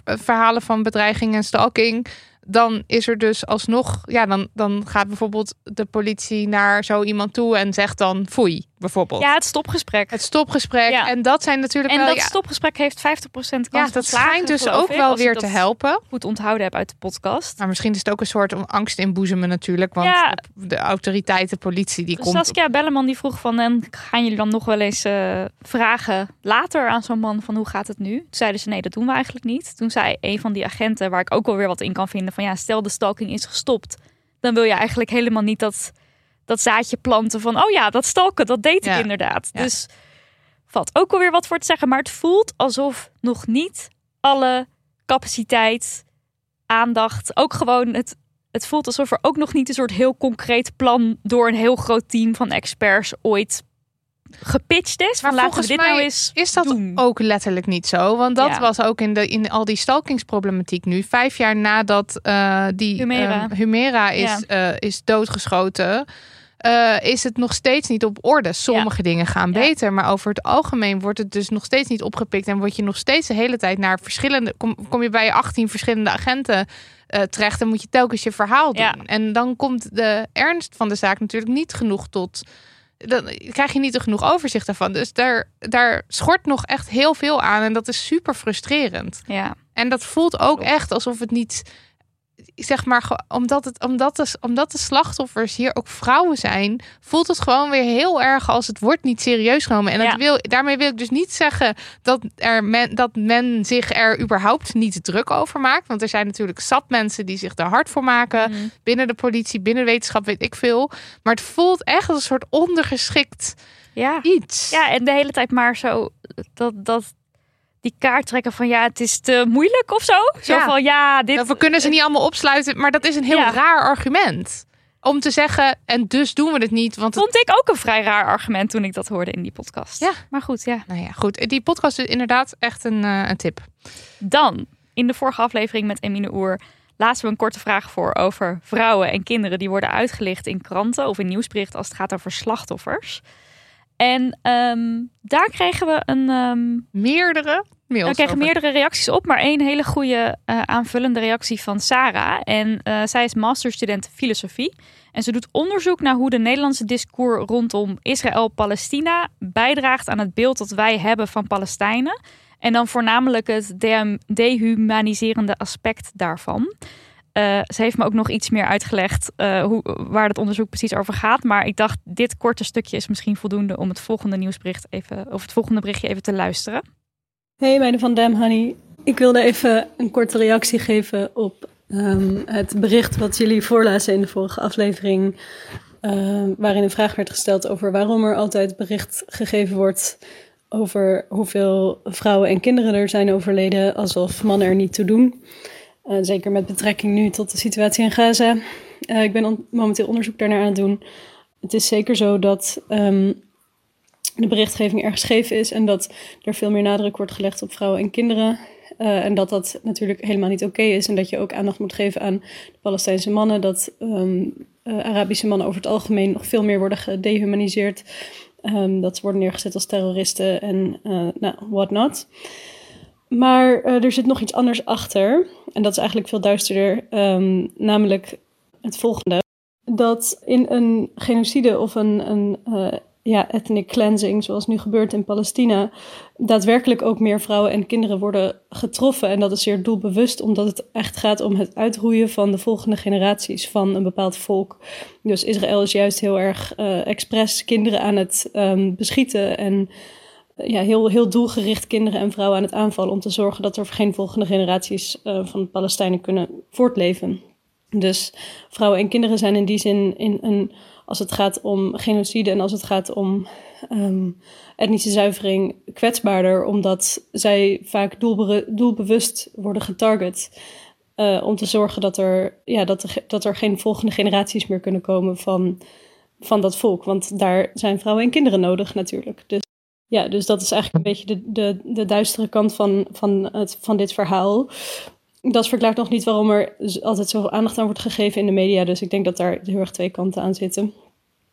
eh, verhalen van bedreiging en stalking, dan is er dus alsnog, ja, dan, dan gaat bijvoorbeeld de politie naar zo iemand toe en zegt dan foei, bijvoorbeeld. Ja, het stopgesprek. Het stopgesprek. Ja. En dat zijn natuurlijk en wel. dat ja, stopgesprek heeft 50% kans ja, dat schijnt dus ook ik, wel weer dat te helpen. Goed onthouden heb uit de podcast. Maar misschien is het ook een soort om angst inboezemen natuurlijk. Want Ja. de, de autoriteiten, politie, die Dus komt... Saskia Belleman die vroeg van, en gaan jullie dan nog wel eens eh, vragen later aan zo'n man van hoe gaat het nu? Toen zeiden ze nee, dat doen we eigenlijk niet. Toen zei een van die agenten, waar ik ook wel weer wat in kan vinden, van ja, stel de stalking is gestopt, dan wil je eigenlijk helemaal niet dat, dat zaadje planten van, oh ja, dat stalken, dat deed Ja. ik inderdaad. Ja. Dus valt ook alweer wat voor te zeggen, maar het voelt alsof nog niet alle capaciteit, aandacht, ook gewoon het het voelt alsof er ook nog niet een soort heel concreet plan door een heel groot team van experts ooit gepitcht is. Van Maar laten we volgens dit mij nou eens Is dat doen. ook letterlijk niet zo? Want dat Ja. was ook in, de, in al die stalkingsproblematiek nu. Vijf jaar nadat eh, die Humera. ehm, Humera is, Ja. eh, is doodgeschoten... eh, is het nog steeds niet op orde. Sommige dingen gaan Ja. beter, maar over het algemeen wordt het dus nog steeds niet opgepikt. En word je nog steeds de hele tijd naar verschillende. Kom, kom je bij je 18 verschillende agenten eh, terecht en moet je telkens je verhaal doen. Ja. En dan komt de ernst van de zaak natuurlijk niet genoeg tot dan krijg je niet er genoeg overzicht daarvan. Dus daar, daar schort nog echt heel veel aan. En dat is super frustrerend. Ja, En dat voelt ook echt alsof het niet. Zeg maar, omdat, het, omdat, de, omdat de slachtoffers hier ook vrouwen zijn, voelt het gewoon weer heel erg als het wordt niet serieus genomen. En dat Ja. wil, daarmee wil ik dus niet zeggen dat, er men, dat men zich er überhaupt niet druk over maakt. Want er zijn natuurlijk zat mensen die zich er hard voor maken Mhm. binnen de politie, binnen wetenschap, weet ik veel. Maar het voelt echt als een soort ondergeschikt ja. iets. ja, en de hele tijd maar zo dat, dat die kaart trekken van ja, het is te moeilijk of zo. Zo Ja. van ja, dit. Ja, we kunnen ze niet allemaal opsluiten, maar dat is een heel Ja. raar argument. Om te zeggen, en dus doen we het niet. Want het, Vond ik ook een vrij raar argument toen ik dat hoorde in die podcast. Ja. Maar goed, ja. nou ja, goed. Die podcast is inderdaad echt een, eh, een tip. Dan, in de vorige aflevering met Emine Oer, lazen we een korte vraag voor over vrouwen en kinderen die worden uitgelicht in kranten of in nieuwsberichten als het gaat over slachtoffers. En ehm, daar kregen we een. ehm, Meerdere mails. we kregen over. meerdere reacties op, maar één hele goede eh, aanvullende reactie van Sarah. En eh, zij is masterstudent filosofie. En ze doet onderzoek naar hoe de Nederlandse discours rondom Israël-Palestina bijdraagt aan het beeld dat wij hebben van Palestijnen. En dan voornamelijk het de- dehumaniserende aspect daarvan. Eh, ze heeft me ook nog iets meer uitgelegd eh, hoe, waar het onderzoek precies over gaat. Maar ik dacht, dit korte stukje is misschien voldoende om het volgende nieuwsbericht even, of het volgende berichtje even te luisteren. Hey meiden van Damn Honey. Ik wilde even een korte reactie geven op ehm, het bericht wat jullie voorlazen in de vorige aflevering. ehm, waarin een vraag werd gesteld over waarom er altijd bericht gegeven wordt over hoeveel vrouwen en kinderen er zijn overleden, alsof mannen er niet toe doen. Eh, zeker met betrekking nu tot de situatie in Gaza. Eh, ik ben momenteel onderzoek daarnaar aan het doen. Het is zeker zo dat ehm, de berichtgeving erg scheef is en dat er veel meer nadruk wordt gelegd op vrouwen en kinderen. Eh, en dat dat natuurlijk helemaal niet oké is. En dat je ook aandacht moet geven aan de Palestijnse mannen. Dat ehm, eh, Arabische mannen over het algemeen nog veel meer worden gedehumaniseerd. Ehm, dat ze worden neergezet als terroristen en nou, not. Maar eh, er zit nog iets anders achter. En dat is eigenlijk veel duisterder. ehm, namelijk het volgende. Dat in een genocide of een, een eh, ja, ethnic cleansing, zoals nu gebeurt in Palestina, daadwerkelijk ook meer vrouwen en kinderen worden getroffen. En dat is zeer doelbewust, omdat het echt gaat om het uitroeien van de volgende generaties van een bepaald volk. Dus Israël is juist heel erg uh, expres kinderen aan het um, beschieten en ja, heel, heel doelgericht kinderen en vrouwen aan het aanvallen om te zorgen dat er geen volgende generaties uh, van Palestijnen kunnen voortleven. Dus vrouwen en kinderen zijn in die zin in een als het gaat om genocide en als het gaat om um, etnische zuivering kwetsbaarder, omdat zij vaak doelbewust worden getarget. Uh, om te zorgen dat er, ja, dat, er, dat er geen volgende generaties meer kunnen komen van, van dat volk. Want daar zijn vrouwen en kinderen nodig natuurlijk. Dus ja, dus dat is eigenlijk een beetje de, de, de duistere kant van, van, het, van dit verhaal dat verklaart nog niet waarom er altijd zoveel aandacht aan wordt gegeven in de media. Dus ik denk dat daar heel erg twee kanten aan zitten.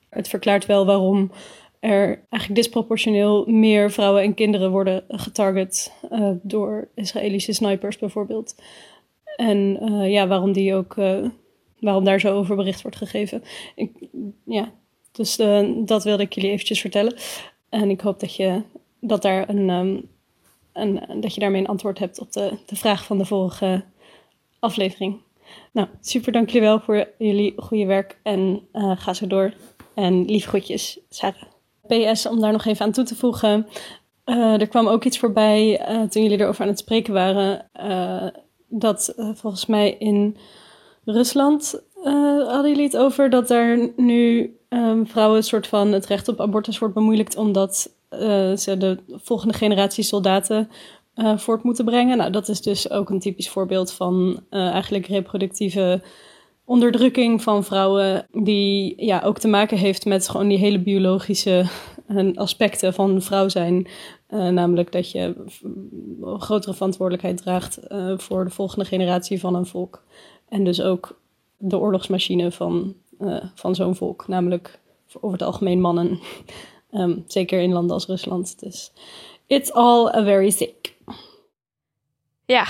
Het verklaart wel waarom er eigenlijk disproportioneel meer vrouwen en kinderen worden getarget uh, door Israëlische snipers bijvoorbeeld. En uh, ja, waarom die ook, uh, waarom daar zo over bericht wordt gegeven. Ik, ja, dus dat wilde ik jullie eventjes vertellen. En ik hoop dat je dat daar een um, en dat je daarmee een antwoord hebt op de, de vraag van de vorige aflevering. Nou, super dank jullie wel voor jullie goede werk en uh, ga zo door. En lief groetjes, Sarah. PS, om daar nog even aan toe te voegen. Uh, er kwam ook iets voorbij uh, toen jullie erover aan het spreken waren. dat volgens mij in Rusland hadden jullie het over dat daar nu vrouwen een soort van het recht op abortus wordt bemoeilijkt omdat uh, ze de volgende generatie soldaten uh, voort moeten brengen. Nou, dat is dus ook een typisch voorbeeld van uh, eigenlijk reproductieve onderdrukking van vrouwen, die ja, ook te maken heeft met gewoon die hele biologische aspecten van vrouw zijn. namelijk dat je grotere verantwoordelijkheid draagt voor de volgende generatie van een volk. En dus ook de oorlogsmachine van, van zo'n volk, namelijk over het algemeen mannen. Um, *laughs* zeker in landen als Rusland. Dus it's all a very sick. Ja,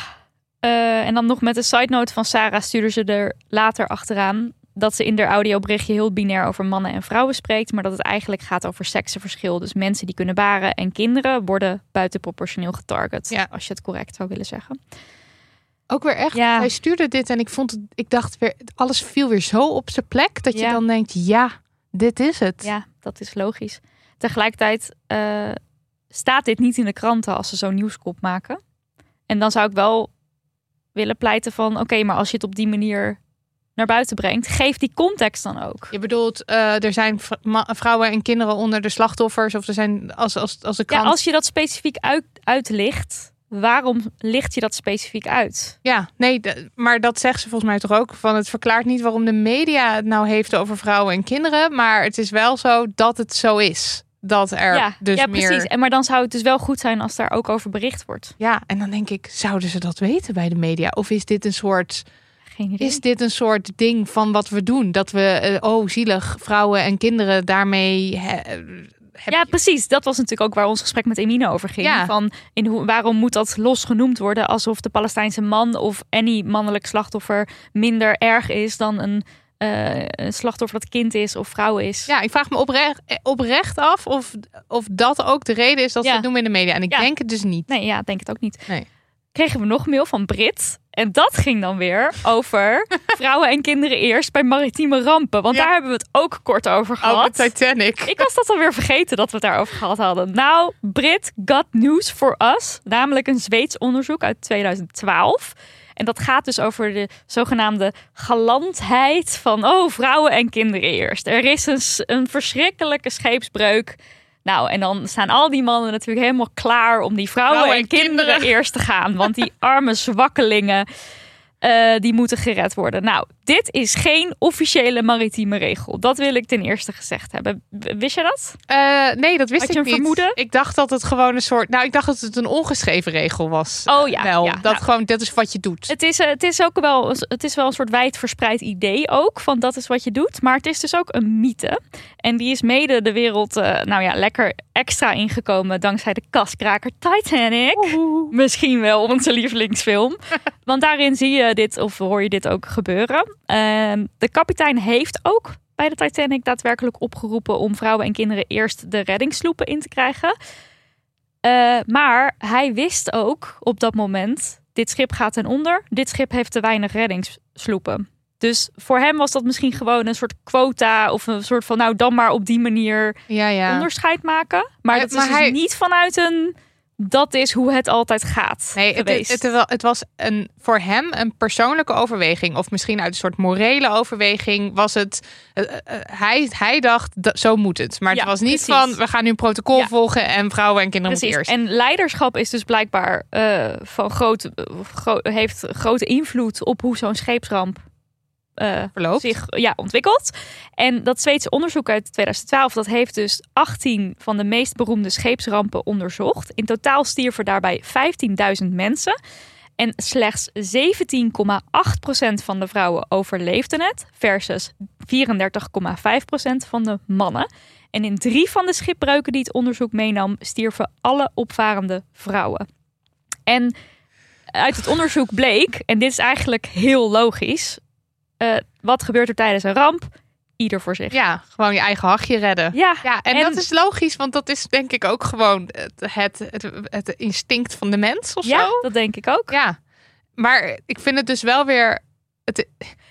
uh, en dan nog met een side note van Sarah stuurde ze er later achteraan dat ze in haar audioberichtje heel binair over mannen en vrouwen spreekt, maar dat het eigenlijk gaat over seksenverschil. Dus mensen die kunnen baren en kinderen worden buitenproportioneel getarget, ja. als je het correct zou willen zeggen. Ook weer echt. Ja. Hij stuurde dit en ik vond het, ik dacht weer, alles viel weer zo op zijn plek dat je dan denkt, ja, dit is het. Ja, dat is logisch. Tegelijkertijd uh, staat dit niet in de kranten als ze zo'n nieuwskop maken. En dan zou ik wel willen pleiten van... oké, maar als je het op die manier naar buiten brengt... geef die context dan ook. Je bedoelt, uh, er zijn vrouwen en kinderen onder de slachtoffers... of er zijn als, als, als de krant... Ja, als je dat specifiek uit, uitlicht waarom licht je dat specifiek uit? Ja, nee, maar dat zegt ze volgens mij toch ook. Van het verklaart niet waarom de media het nou heeft over vrouwen en kinderen. Maar het is wel zo dat het zo is dat er ja, dus ja, meer... precies. En maar dan zou het dus wel goed zijn als daar ook over bericht wordt. Ja, en dan denk ik, zouden ze dat weten bij de media? Of is dit een soort... Is dit een soort ding van wat we doen? Dat we, uh, oh zielig, vrouwen en kinderen daarmee... ja, precies. Dat was natuurlijk ook waar ons gesprek met Emine over ging. Ja. Van in hoe, waarom moet dat los genoemd worden alsof de Palestijnse man of any mannelijk slachtoffer minder erg is dan een uh, een slachtoffer dat kind is of vrouw is. Ja, ik vraag me oprecht, oprecht af of, of dat ook de reden is dat ja. ze het doen in de media. En ik denk het dus niet. Nee, ja, denk het ook niet. Nee. Kregen we nog mail van Brit. En dat ging dan weer over *laughs* vrouwen en kinderen eerst bij maritieme rampen. Want daar hebben we het ook kort over gehad. Over Titanic. Ik was dat alweer vergeten dat we het daarover gehad hadden. Nou, Brit got news for us. Namelijk een Zweeds onderzoek uit 2012. En dat gaat dus over de zogenaamde galantheid van oh, vrouwen en kinderen eerst. Er is een, een verschrikkelijke scheepsbreuk. Nou, en dan staan al die mannen natuurlijk helemaal klaar om die vrouwen, en, kinderen eerst te gaan. Want die arme zwakkelingen uh, die moeten gered worden. Nou, dit is geen officiële maritieme regel. Dat wil ik ten eerste gezegd hebben. Wist je dat? Uh, nee, dat wist Had ik je een niet. vermoeden? Ik dacht dat het gewoon een soort. Nou, ik dacht dat het een ongeschreven regel was. Oh ja. Wel, ja, dat nou, gewoon, dat is wat je doet. Het is, het is ook wel, het is wel een soort wijdverspreid idee ook. Van dat is wat je doet. Maar het is dus ook een mythe. En die is mede de wereld, uh, nou ja, lekker extra ingekomen dankzij de kaskraker Titanic. Misschien wel onze lievelingsfilm. *laughs* Want daarin zie je dit, of hoor je dit ook gebeuren. Uh, de kapitein heeft ook bij de Titanic daadwerkelijk opgeroepen om vrouwen en kinderen eerst de reddingssloepen in te krijgen. Eh, maar hij wist ook op dat moment: dit schip gaat ten onder. Dit schip heeft te weinig reddingssloepen. Dus voor hem was dat misschien gewoon een soort quota of een soort van, nou dan maar op die manier Ja, ja. onderscheid maken. Maar, Maar- dat is dus hij- niet vanuit een, dat is hoe het altijd gaat Nee, het, het, was een, voor hem een persoonlijke overweging. Of misschien uit een soort morele overweging was het... eh, eh, eh, hij, hij dacht, dat, zo moet het. Maar Ja, het was niet precies. van, we gaan nu een protocol Ja. volgen... en vrouwen en kinderen Precies. moeten eerst. En leiderschap is dus blijkbaar van groot, gro- heeft grote invloed op hoe zo'n scheepsramp Verloopt. zich ja, ontwikkelt. En dat Zweedse onderzoek uit 2012, dat heeft dus 18 van de meest beroemde scheepsrampen onderzocht. In totaal stierven daarbij 15.000 mensen. En slechts 17,8% van de vrouwen overleefden het, versus 34,5% van de mannen. En in drie van de schipbreuken die het onderzoek meenam, stierven alle opvarende vrouwen. En uit het onderzoek bleek, en dit is eigenlijk heel logisch, eh, wat gebeurt er tijdens een ramp? Ieder voor zich. Ja, gewoon je eigen hachje redden. Ja, Ja, en, En- dat is logisch, want dat is denk ik ook gewoon het, het, het, het instinct van de mens of ja, zo. dat denk ik ook. Ja, maar ik vind het dus wel weer... Het,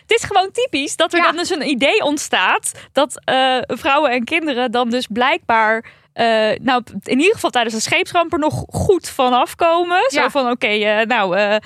Het is gewoon typisch dat er Ja. dan dus een idee ontstaat dat eh, vrouwen en kinderen dan dus blijkbaar. eh, nou, in ieder geval tijdens een scheepsramp er nog goed vanaf komen. Zo Ja. van, oké, eh, nou,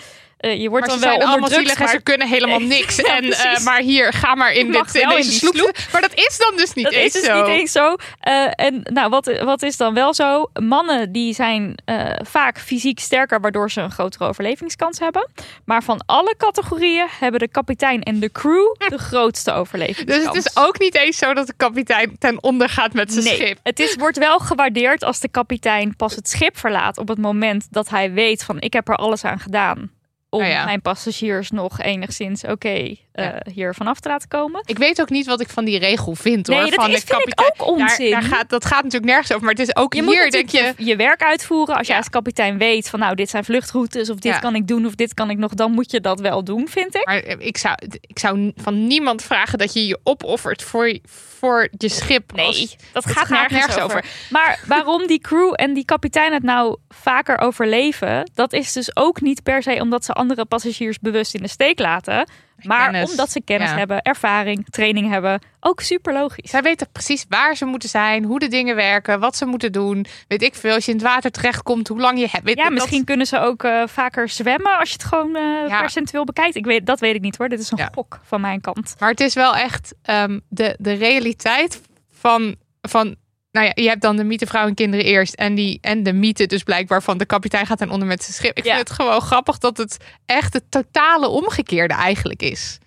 je wordt maar dan ze wel zielig en maar ze kunnen helemaal *laughs* niks. ja, en, eh, maar hier, ga maar in, dit, in deze sloep. sloep. Maar dat is dan dus niet dat eens is dus zo. niet eens zo. Eh, en nou, wat, wat is dan wel zo? Mannen die zijn eh, vaak fysiek sterker, waardoor ze een grotere overlevingskans hebben. Maar van alle categorieën hebben de kapitein en de crew *laughs* de grootste Dus overlevingskans. het is ook niet eens zo dat de kapitein ten onder gaat met zijn nee, schip. het is, wordt wel gewaardeerd als de kapitein pas het schip verlaat op het moment dat hij weet van ik heb er alles aan gedaan om ja. mijn passagiers nog enigszins oké eh, Ja. hier vanaf te laten komen. Ik weet ook niet wat ik van die regel vind hoor. Nee, dat van is- de vind ik kapitein. ook onzin. Daar, daar gaat, dat gaat natuurlijk nergens over. Maar het is ook Je hier, denk je... je, je werk uitvoeren. Als jij Ja. als kapitein weet van nou dit zijn vluchtroutes of dit kan ik doen of dit kan ik nog, dan moet je dat wel doen, vind ik. Maar ik zou, ik zou van niemand vragen dat je je opoffert voor, voor je schip. Nee, Als- dat gaat, gaat nergens, nergens over. over. Maar waarom die crew en die kapitein het nou vaker overleven, dat is dus ook niet per se omdat ze andere passagiers bewust in de steek laten. Maar Kennis. omdat ze kennis Ja. hebben, ervaring, training hebben. Ook super logisch. Zij weten precies waar ze moeten zijn, hoe de dingen werken, wat ze moeten doen. Weet ik veel, als je in het water terechtkomt, hoe lang je hebt. Weet Ja, dat- misschien kunnen ze ook eh, vaker zwemmen als je het gewoon Ja. percentueel bekijkt. Ik weet, dat weet ik niet hoor. Dit is een Ja. gok van mijn kant. Maar het is wel echt ehm, de, de realiteit van, van. Nou ja, je hebt dan de mythe vrouw en kinderen eerst. En, die, en de mythe dus blijkbaar van de kapitein gaat ten onder met zijn schip. Ik Ja. vind het gewoon grappig dat het echt het totale omgekeerde eigenlijk is.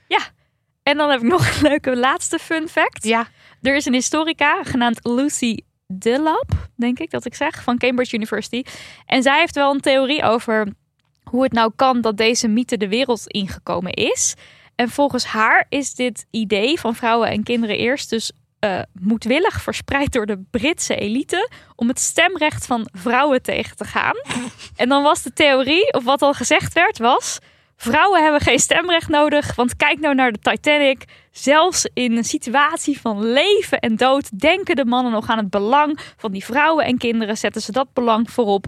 En dan heb ik nog een leuke laatste fun fact. Ja, Er is een historica genaamd Lucy Dillap, denk ik dat ik zeg, van Cambridge University. En zij heeft wel een theorie over hoe het nou kan dat deze mythe de wereld ingekomen is. En volgens haar is dit idee van vrouwen en kinderen eerst dus eh, moedwillig verspreid door de Britse elite om het stemrecht van vrouwen tegen te gaan. *laughs* En dan was de theorie, of wat al gezegd werd, was... Vrouwen hebben geen stemrecht nodig, want kijk nou naar de Titanic. Zelfs in een situatie van leven en dood denken de mannen nog aan het belang van die vrouwen en kinderen. Zetten ze dat belang voorop.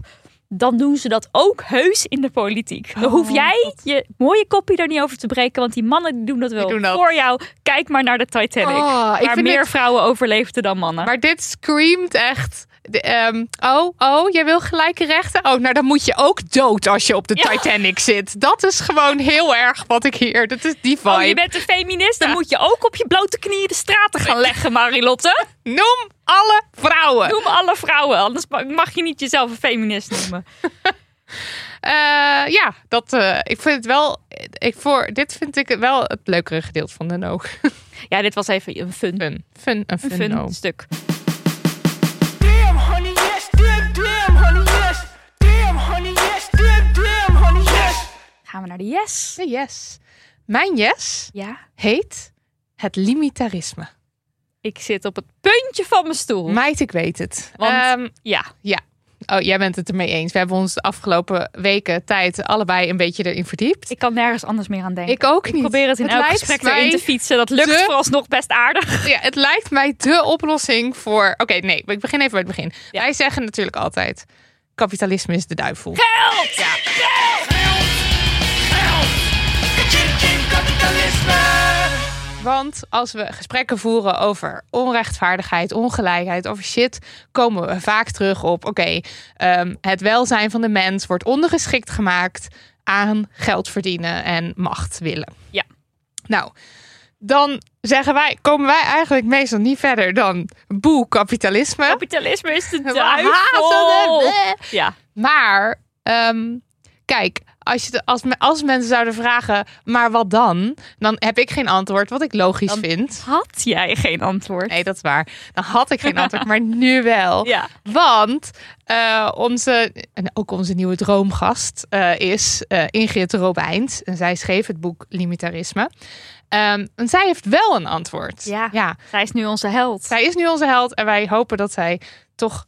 Dan doen ze dat ook heus in de politiek. Dan Oh, hoef jij je mooie kopie daar niet over te breken, want die mannen die doen dat wel doen dat. voor jou. Kijk maar naar de Titanic. Oh, ik waar vind meer vrouwen overleefden dan mannen. maar dit screamt echt. de, ehm, oh, oh, jij wil gelijke rechten? Oh, nou dan moet je ook dood als je op de Ja. Titanic zit. Dat is gewoon heel erg wat ik hier. Dat is die vibe. Oh, je bent een feminist, dan Ja. moet je ook op je blote knieën de straten gaan leggen, Marilotte. Noem alle vrouwen. Noem alle vrouwen, anders mag je niet jezelf een feminist noemen. *laughs* Eh, ja, dat, eh, ik vind het wel. Ik voor, dit vind ik wel het leukere gedeelte van de no. *laughs* Ja, dit was even een fun, Fun. Fun, een een fun, fun no. stuk. Damn, honey, yes. Damn, damn, honey, yes. Damn, honey, yes. Damn, damn, honey, yes. Gaan we naar de yes. De yes. Mijn yes Ja, heet het limitarisme. Ik zit op het puntje van mijn stoel. Meid, ik weet het. Want- Ehm, Ja, Oh, jij bent het ermee eens. We hebben ons de afgelopen weken tijd allebei een beetje erin verdiept. Ik kan nergens anders meer aan denken. Ik ook Ik niet. probeer het in Het elk gesprek mij erin te fietsen. Dat lukt vooralsnog best aardig. Ja, het lijkt mij de oplossing voor. Oké, nee, ik begin even bij het begin. Ja. Wij zeggen natuurlijk altijd: kapitalisme is de duivel. Geld! Ja. Want als we gesprekken voeren over onrechtvaardigheid, ongelijkheid, over shit, komen we vaak terug op: oké, ehm, het welzijn van de mens wordt ondergeschikt gemaakt aan geld verdienen en macht willen. Ja. Nou, dan zeggen wij, komen wij eigenlijk meestal niet verder dan boe kapitalisme. Kapitalisme is de duivel. Ja. Maar ehm, kijk, als, je, de- als, als mensen zouden vragen, maar wat dan? Dan heb ik geen antwoord, wat ik logisch Dan- vind. Had jij geen antwoord? Nee, dat is waar. Dan had ik geen *laughs* antwoord, maar nu wel. Ja. Want eh, onze, en ook onze nieuwe droomgast eh, is eh, Ingrid Robijns. En zij schreef het boek Limitarisme. Ehm, en zij heeft wel een antwoord. Ja. ja. Zij is nu onze held. Zij is nu onze held en wij hopen dat zij toch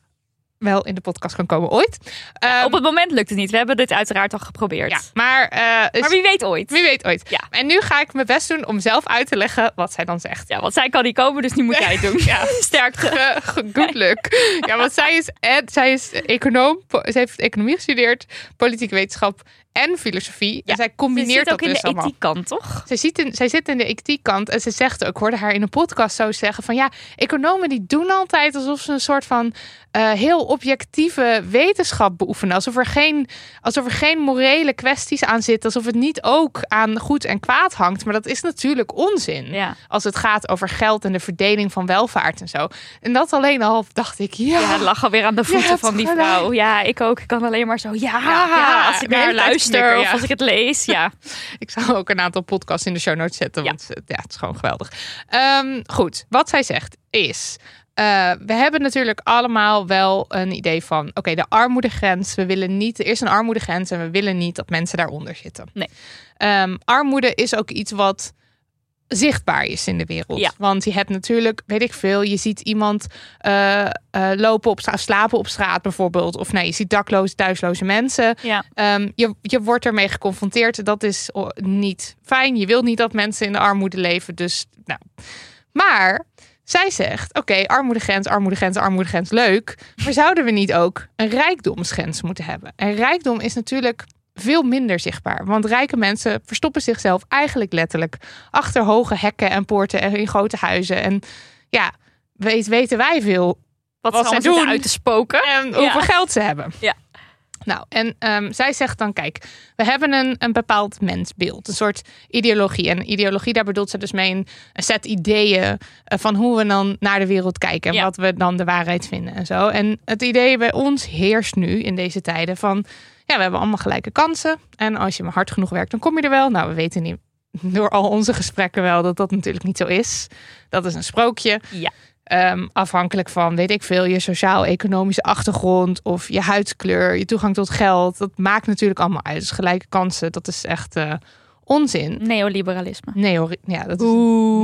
wel in de podcast kan komen ooit. Ehm, Op het moment lukt het niet. We hebben dit uiteraard al geprobeerd. ja, maar, eh, Maar wie weet ooit. wie weet ooit. Ja. En nu ga ik mijn best doen om zelf uit te leggen wat zij dan zegt. Ja, want zij kan niet komen, dus nu moet jij het doen. *laughs* Ja. *laughs* Sterkte. Eh, Good luck. Ja, want zij is, ed, zij is econoom. Ze heeft economie gestudeerd, politieke wetenschap en filosofie. en zij Ze combineert zit dat ook in dus de allemaal. ethiek toch? Zij, ziet in, zij zit in de ethiek-kant en ze zegt ook, ik hoorde haar in een podcast zo zeggen van ja, economen die doen altijd alsof ze een soort van eh, heel objectieve wetenschap beoefenen. Alsof er, geen, alsof er geen morele kwesties aan zitten, alsof het niet ook aan goed en kwaad hangt. Maar dat is natuurlijk onzin Ja. als het gaat over geld en de verdeling van welvaart en zo. En dat alleen al dacht ik, ja, Ja, het lag alweer aan de voeten van die vrouw. Ja, ik ook. Ik kan alleen maar zo. Ja, Ja, ja, als ik naar tijd luister of als ik het lees. Ja. *laughs* Ik zal ook een aantal podcasts in de show notes zetten, want eh, ja, het is gewoon geweldig. Ehm, goed, wat zij zegt is... eh, we hebben natuurlijk allemaal wel een idee van... oké, de armoedegrens. We willen niet... Er is een armoedegrens en we willen niet dat mensen daaronder zitten. Nee. Ehm, armoede is ook iets wat zichtbaar is in de wereld. Ja. Want je hebt natuurlijk, weet ik veel, je ziet iemand eh, eh, lopen op straat, slapen op straat bijvoorbeeld. Of nee, je ziet dakloze, thuisloze mensen. Ja. Ehm, je, je wordt ermee geconfronteerd. Dat is oh, niet fijn. Je wilt niet dat mensen in de armoede leven. Dus, nou. Maar zij zegt: oké, armoedegrens, armoedegrens, armoedegrens, leuk. Maar zouden we niet ook een rijkdomsgrens moeten hebben? En rijkdom is natuurlijk veel minder zichtbaar. Want rijke mensen verstoppen zichzelf eigenlijk letterlijk achter hoge hekken en poorten en in grote huizen. En ja, weet, weten wij veel Wat, Wat ze doen. uit te spoken. en hoeveel geld ze hebben. Ja. Nou, en ehm, zij zegt dan, kijk, we hebben een, een bepaald mensbeeld, een soort ideologie. En ideologie, daar bedoelt ze dus mee een, een set ideeën eh, van hoe we dan naar de wereld kijken en Ja. wat we dan de waarheid vinden en zo. En het idee bij ons heerst nu in deze tijden van, ja, we hebben allemaal gelijke kansen. En als je maar hard genoeg werkt, dan kom je er wel. Nou, we weten niet *laughs* door al onze gesprekken wel dat dat natuurlijk niet zo is. Dat is een sprookje. Ja. Ehm, afhankelijk van, weet ik veel, je sociaal-economische achtergrond of je huidskleur, je toegang tot geld. Dat maakt natuurlijk allemaal uit. Dus gelijke kansen, dat is echt eh, onzin. Neoliberalisme. Neo, ja, dat is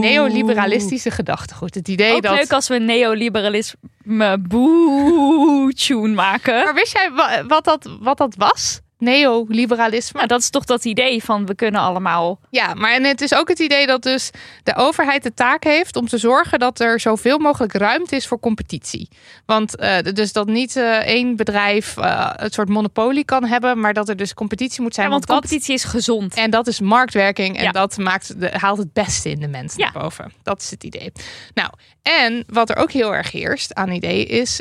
neoliberalistische gedachtegoed. Het idee Ook dat. leuk als we neoliberalisme boe-tune maken. Maar wist jij wa- wat dat, wat dat was? Neoliberalisme? Nou, dat is toch dat idee van we kunnen allemaal. Ja, maar en het is ook het idee dat dus de overheid de taak heeft om te zorgen dat er zoveel mogelijk ruimte is voor competitie. Want eh, dus dat niet eh, één bedrijf eh, het soort monopolie kan hebben, maar dat er dus competitie moet zijn. Ja, want dat- competitie is gezond. en dat is marktwerking en Ja. dat maakt de, haalt het beste in de mensen Ja. naar boven. Dat is het idee. Nou, en wat er ook heel erg heerst aan idee is,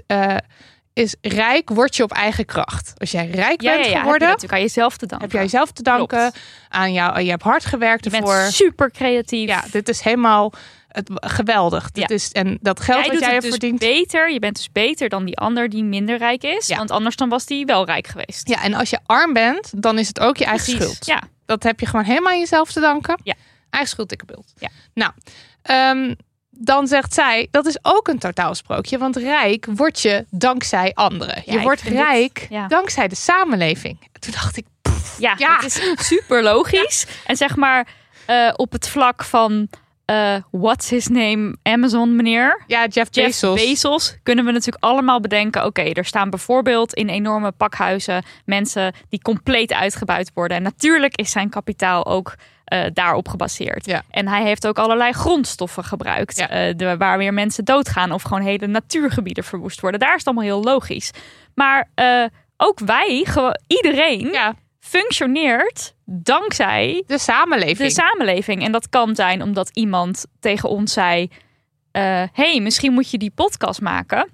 is rijk word je op eigen kracht. Als jij rijk Ja, ja, bent ja. Heb je geworden, natuurlijk aan jezelf te danken. heb jij jezelf te danken Klopt. aan jou. Je hebt hard gewerkt Je bent ervoor. super creatief. Ja, dit is helemaal het, geweldig. Dit Ja. is, en dat geld jij doet jij hebt dus verdiend. beter. Je bent dus beter dan die ander die minder rijk is. Ja. Want anders dan was die wel rijk geweest. Ja, en als je arm bent, dan is het ook je eigen Precies. schuld. Ja. Dat heb je gewoon helemaal aan jezelf te danken. Ja. Eigen schuld, dikke bult. Ja. Nou, ehm, dan zegt zij, dat is ook een totaalsprookje. Want rijk word je dankzij anderen. Ja, je wordt dit- rijk ja. dankzij de samenleving. Toen dacht ik, Ja, Ja. het is super logisch. *laughs* En zeg maar eh, op het vlak van eh, what's his name Amazon meneer. Ja, Jeff Jeff Bezos. Bezos. kunnen we natuurlijk allemaal bedenken. Oké, er staan bijvoorbeeld in enorme pakhuizen mensen die compleet uitgebuit worden. En natuurlijk is zijn kapitaal ook eh, daarop gebaseerd. Ja. En hij heeft ook allerlei grondstoffen gebruikt. Ja. eh, de, waar weer mensen doodgaan of gewoon hele natuurgebieden verwoest worden. Daar is het allemaal heel logisch. Maar eh, ook wij, iedereen, Ja, functioneert dankzij de samenleving. de samenleving. En dat kan zijn omdat iemand tegen ons zei: eh, hey, misschien moet je die podcast maken.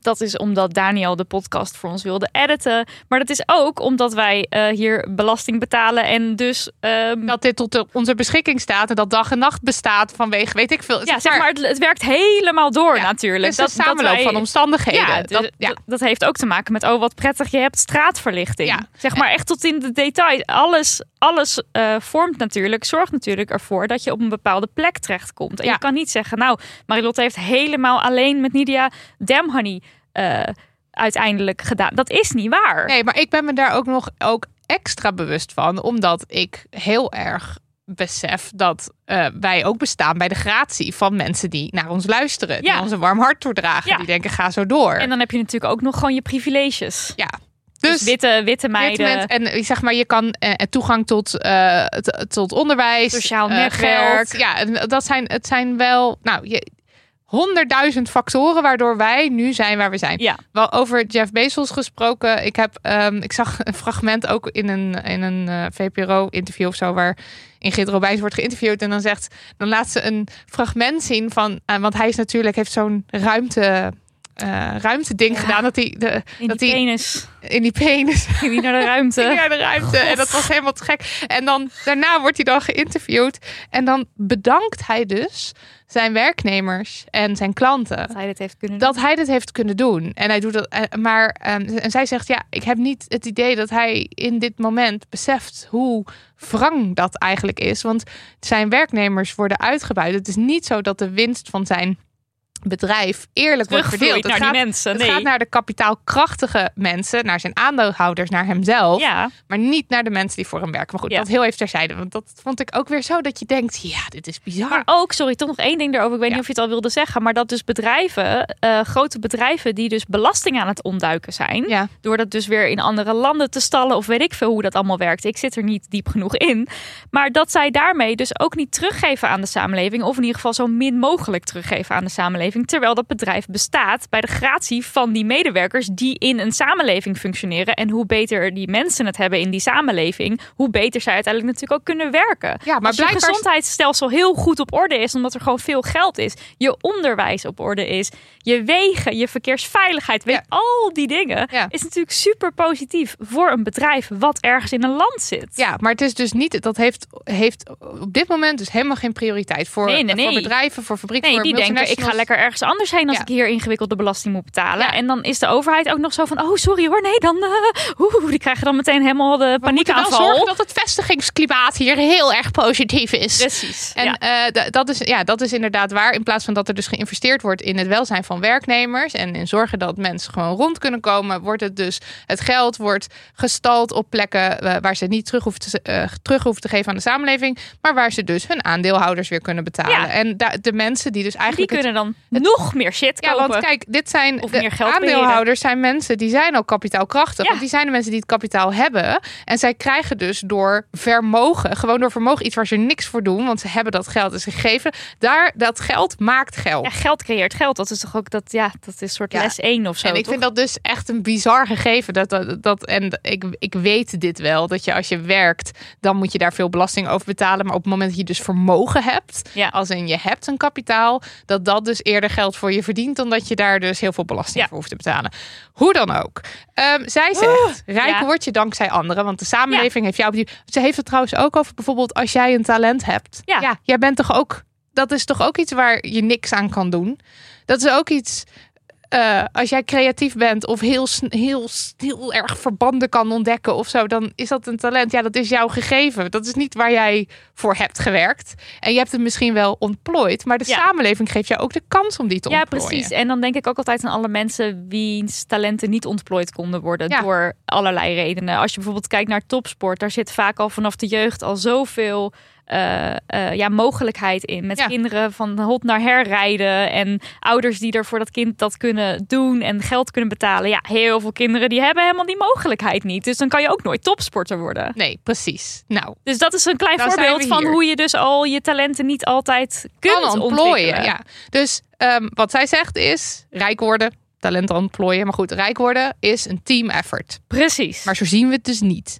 Dat is omdat Daniel de podcast voor ons wilde editen. Maar dat is ook omdat wij eh, hier belasting betalen en dus ehm, dat dit tot onze beschikking staat en dat dag en nacht bestaat vanwege weet ik veel. ja, zeg maar, het, het werkt helemaal door Ja, natuurlijk. Is een samenloop wij- van omstandigheden. Ja, dat, dat, ja. dat, dat heeft ook te maken met, oh wat prettig, je hebt straatverlichting. Ja. Zeg maar echt tot in de details. Alles, alles eh, vormt natuurlijk, zorgt natuurlijk ervoor dat je op een bepaalde plek terechtkomt. En Ja. je kan niet zeggen, nou, Marilotte heeft helemaal alleen met Nidia Dam Honey eh, uiteindelijk gedaan. Dat is niet waar. Nee, maar ik ben me daar ook nog ook extra bewust van, omdat ik heel erg besef dat eh, wij ook bestaan bij de gratie van mensen die naar ons luisteren, die ons een warm hart toedragen, Ja. die denken ga zo door. En dan heb je natuurlijk ook nog gewoon je privileges. ja, Dus, dus, witte, witte meiden. en eh, zeg maar, je kan eh, toegang tot, tot onderwijs, Sociaal netwerk. geld. Ja, dat zijn, het zijn wel, nou, je, honderdduizend factoren waardoor wij nu zijn waar we zijn. Ja. Wel over Jeff Bezos gesproken. Ik, heb, ehm, ik zag een fragment ook in een, in een eh, VPRO-interview of zo, waar Ingrid Robijs wordt geïnterviewd. En dan zegt, dan laat ze een fragment zien van, eh, want hij is natuurlijk, heeft zo'n ruimte, eh ruimte ding Ja. gedaan dat hij de, in dat die hij penis. in die penis Ging *laughs* die naar de ruimte. ging naar de ruimte. En dat was helemaal te gek. En dan daarna wordt hij dan geïnterviewd. En dan bedankt hij dus zijn werknemers en zijn klanten. Dat hij dit heeft kunnen doen. Dat hij dit heeft kunnen doen. En hij doet dat. eh, Maar ehm, en zij zegt: Ja, ik heb niet het idee dat hij in dit moment beseft hoe wrang dat eigenlijk is. Want zijn werknemers worden uitgebuit. Het is niet zo dat de winst van zijn bedrijf eerlijk wordt verdeeld. Het naar gaat, die mensen. het Nee. gaat naar de kapitaalkrachtige mensen, naar zijn aandeelhouders, naar hemzelf. Ja, Maar niet naar de mensen die voor hem werken. Maar goed, Ja. dat heel even terzijde. Want dat vond ik ook weer zo dat je denkt: ja, dit is bizar. maar ook, sorry, toch nog één ding daarover. Ik weet Ja. niet of je het al wilde zeggen, maar dat dus bedrijven, eh, grote bedrijven die dus belasting aan het ontduiken zijn, door dat dus weer in andere landen te stallen of weet ik veel hoe dat allemaal werkt. Ik zit er niet diep genoeg in. Maar dat zij daarmee dus ook niet teruggeven aan de samenleving, of in ieder geval zo min mogelijk teruggeven aan de samenleving, terwijl dat bedrijf bestaat bij de gratie van die medewerkers die in een samenleving functioneren. En hoe beter die mensen het hebben in die samenleving, hoe beter zij uiteindelijk natuurlijk ook kunnen werken. ja, maar Als je gezondheidsstelsel heel goed op orde is, omdat er gewoon veel geld is, je onderwijs op orde is, je wegen, je verkeersveiligheid, weet Ja. al die dingen, Ja. is natuurlijk super positief voor een bedrijf wat ergens in een land zit. Ja, maar het is dus niet. Dat heeft, heeft op dit moment dus helemaal geen prioriteit voor, Nee, nee, voor bedrijven, voor fabrieken. Nee, voor die denken, ik ga multinationals. Ergens anders heen als Ja. ik hier ingewikkelde belasting moet betalen. Ja. En dan is de overheid ook nog zo van, oh sorry hoor, nee, dan, oeh, die krijgen dan meteen helemaal de We wel paniekaanval. zorgen dat het vestigingsklimaat hier heel erg positief is. Precies. En ja. eh, dat, is, ja, dat is inderdaad waar. In plaats van dat er dus geïnvesteerd wordt in het welzijn van werknemers en in zorgen dat mensen gewoon rond kunnen komen, wordt het dus het geld wordt gestald op plekken eh, waar ze niet terug hoeven, te, terug hoeven te geven aan de samenleving, maar waar ze dus hun aandeelhouders weer kunnen betalen. En da- de mensen die dus die eigenlijk het- kunnen dan nog meer shit ja, kopen. want kijk, dit zijn Of de meer geld aandeelhouders zijn mensen die zijn al kapitaalkrachtig. Ja. Want die zijn de mensen die het kapitaal hebben. En zij krijgen dus door vermogen, gewoon door vermogen, iets waar ze niks voor doen, want ze hebben dat geld is gegeven. Daar, dat geld maakt geld. Ja, geld creëert geld. Dat is toch ook dat, ja, dat is een soort Ja. les 1 of zo. en ik toch? vind dat dus echt een bizar gegeven. Dat, dat, dat, en ik, ik weet dit wel, dat je als je werkt, dan moet je daar veel belasting over betalen. Maar op het moment dat je dus vermogen hebt, Ja. als in je hebt een kapitaal, dat dat dus eerder geld voor je verdient, dan dat je daar dus heel veel belasting Ja. voor hoeft te betalen. Hoe dan ook. Ehm, zij zegt, rijk ja. word je dankzij anderen, want de samenleving heeft jou. Ze heeft het trouwens ook over bijvoorbeeld als jij een talent hebt. Ja. jij bent toch ook... Dat is toch ook iets waar je niks aan kan doen? Dat is ook iets... eh, als jij creatief bent of heel, heel, heel erg verbanden kan ontdekken of zo, dan is dat een talent. Ja, dat is jouw gegeven. Dat is niet waar jij voor hebt gewerkt. En je hebt het misschien wel ontplooid, maar de Ja. samenleving geeft jou ook de kans om die te Ja, ontplooien. precies. En dan denk ik ook altijd aan alle mensen wiens talenten niet ontplooid konden worden Ja. door allerlei redenen. Als je bijvoorbeeld kijkt naar topsport, daar zit vaak al vanaf de jeugd al zoveel eh, eh, ja, mogelijkheid in. Met Ja. kinderen van hot naar herrijden. En ouders die er voor dat kind dat kunnen doen en geld kunnen betalen. Ja, heel veel kinderen die hebben helemaal die mogelijkheid niet. Dus dan kan je ook nooit topsporter worden. Nee, precies. Nou, Dus dat is een klein Nou voorbeeld van hoe je dus al je talenten niet altijd kunt kan ontplooien. Ja. Dus ehm, wat zij zegt is rijk worden, talent ontplooien. Maar goed, rijk worden is een team effort. Precies. Maar zo zien we het dus niet.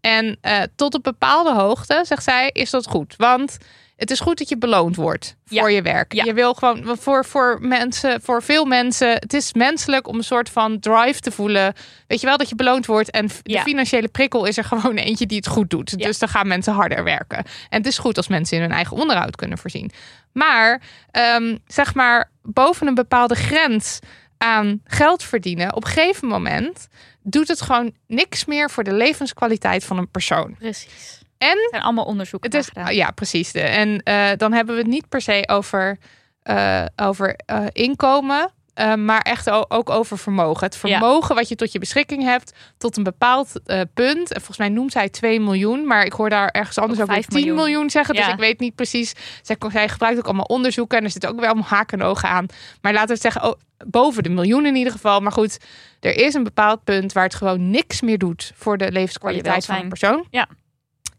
En eh, tot een bepaalde hoogte, zegt zij, is dat goed. Want het is goed dat je beloond wordt voor Ja. je werk. Ja. Je wil gewoon voor, voor mensen, voor veel mensen, het is menselijk om een soort van drive te voelen. Weet je wel dat je beloond wordt. En de Ja. financiële prikkel is er gewoon *laughs* eentje die het goed doet. Dus dan gaan mensen harder werken. En het is goed als mensen in hun eigen onderhoud kunnen voorzien. Maar ehm, zeg maar boven een bepaalde grens aan geld verdienen, op een gegeven moment doet het gewoon niks meer voor de levenskwaliteit van een persoon. Precies. En Er zijn allemaal onderzoeken het is, ja, precies. De, en eh, dan hebben we het niet per se over, eh, over eh, inkomen, eh, maar echt ook over vermogen. Het Ja. vermogen wat je tot je beschikking hebt tot een bepaald eh, punt. En volgens mij noemt zij 2 miljoen, maar ik hoor daar ergens anders ook weer 5 10 miljoen, miljoen. zeggen. Dus ik weet niet precies. Zij, zij gebruikt ook allemaal onderzoeken en er zitten ook wel haken en ogen aan. Maar laten we het zeggen, oh, boven de miljoen in ieder geval. Maar goed, er is een bepaald punt waar het gewoon niks meer doet voor de levenskwaliteit van een persoon. Ja.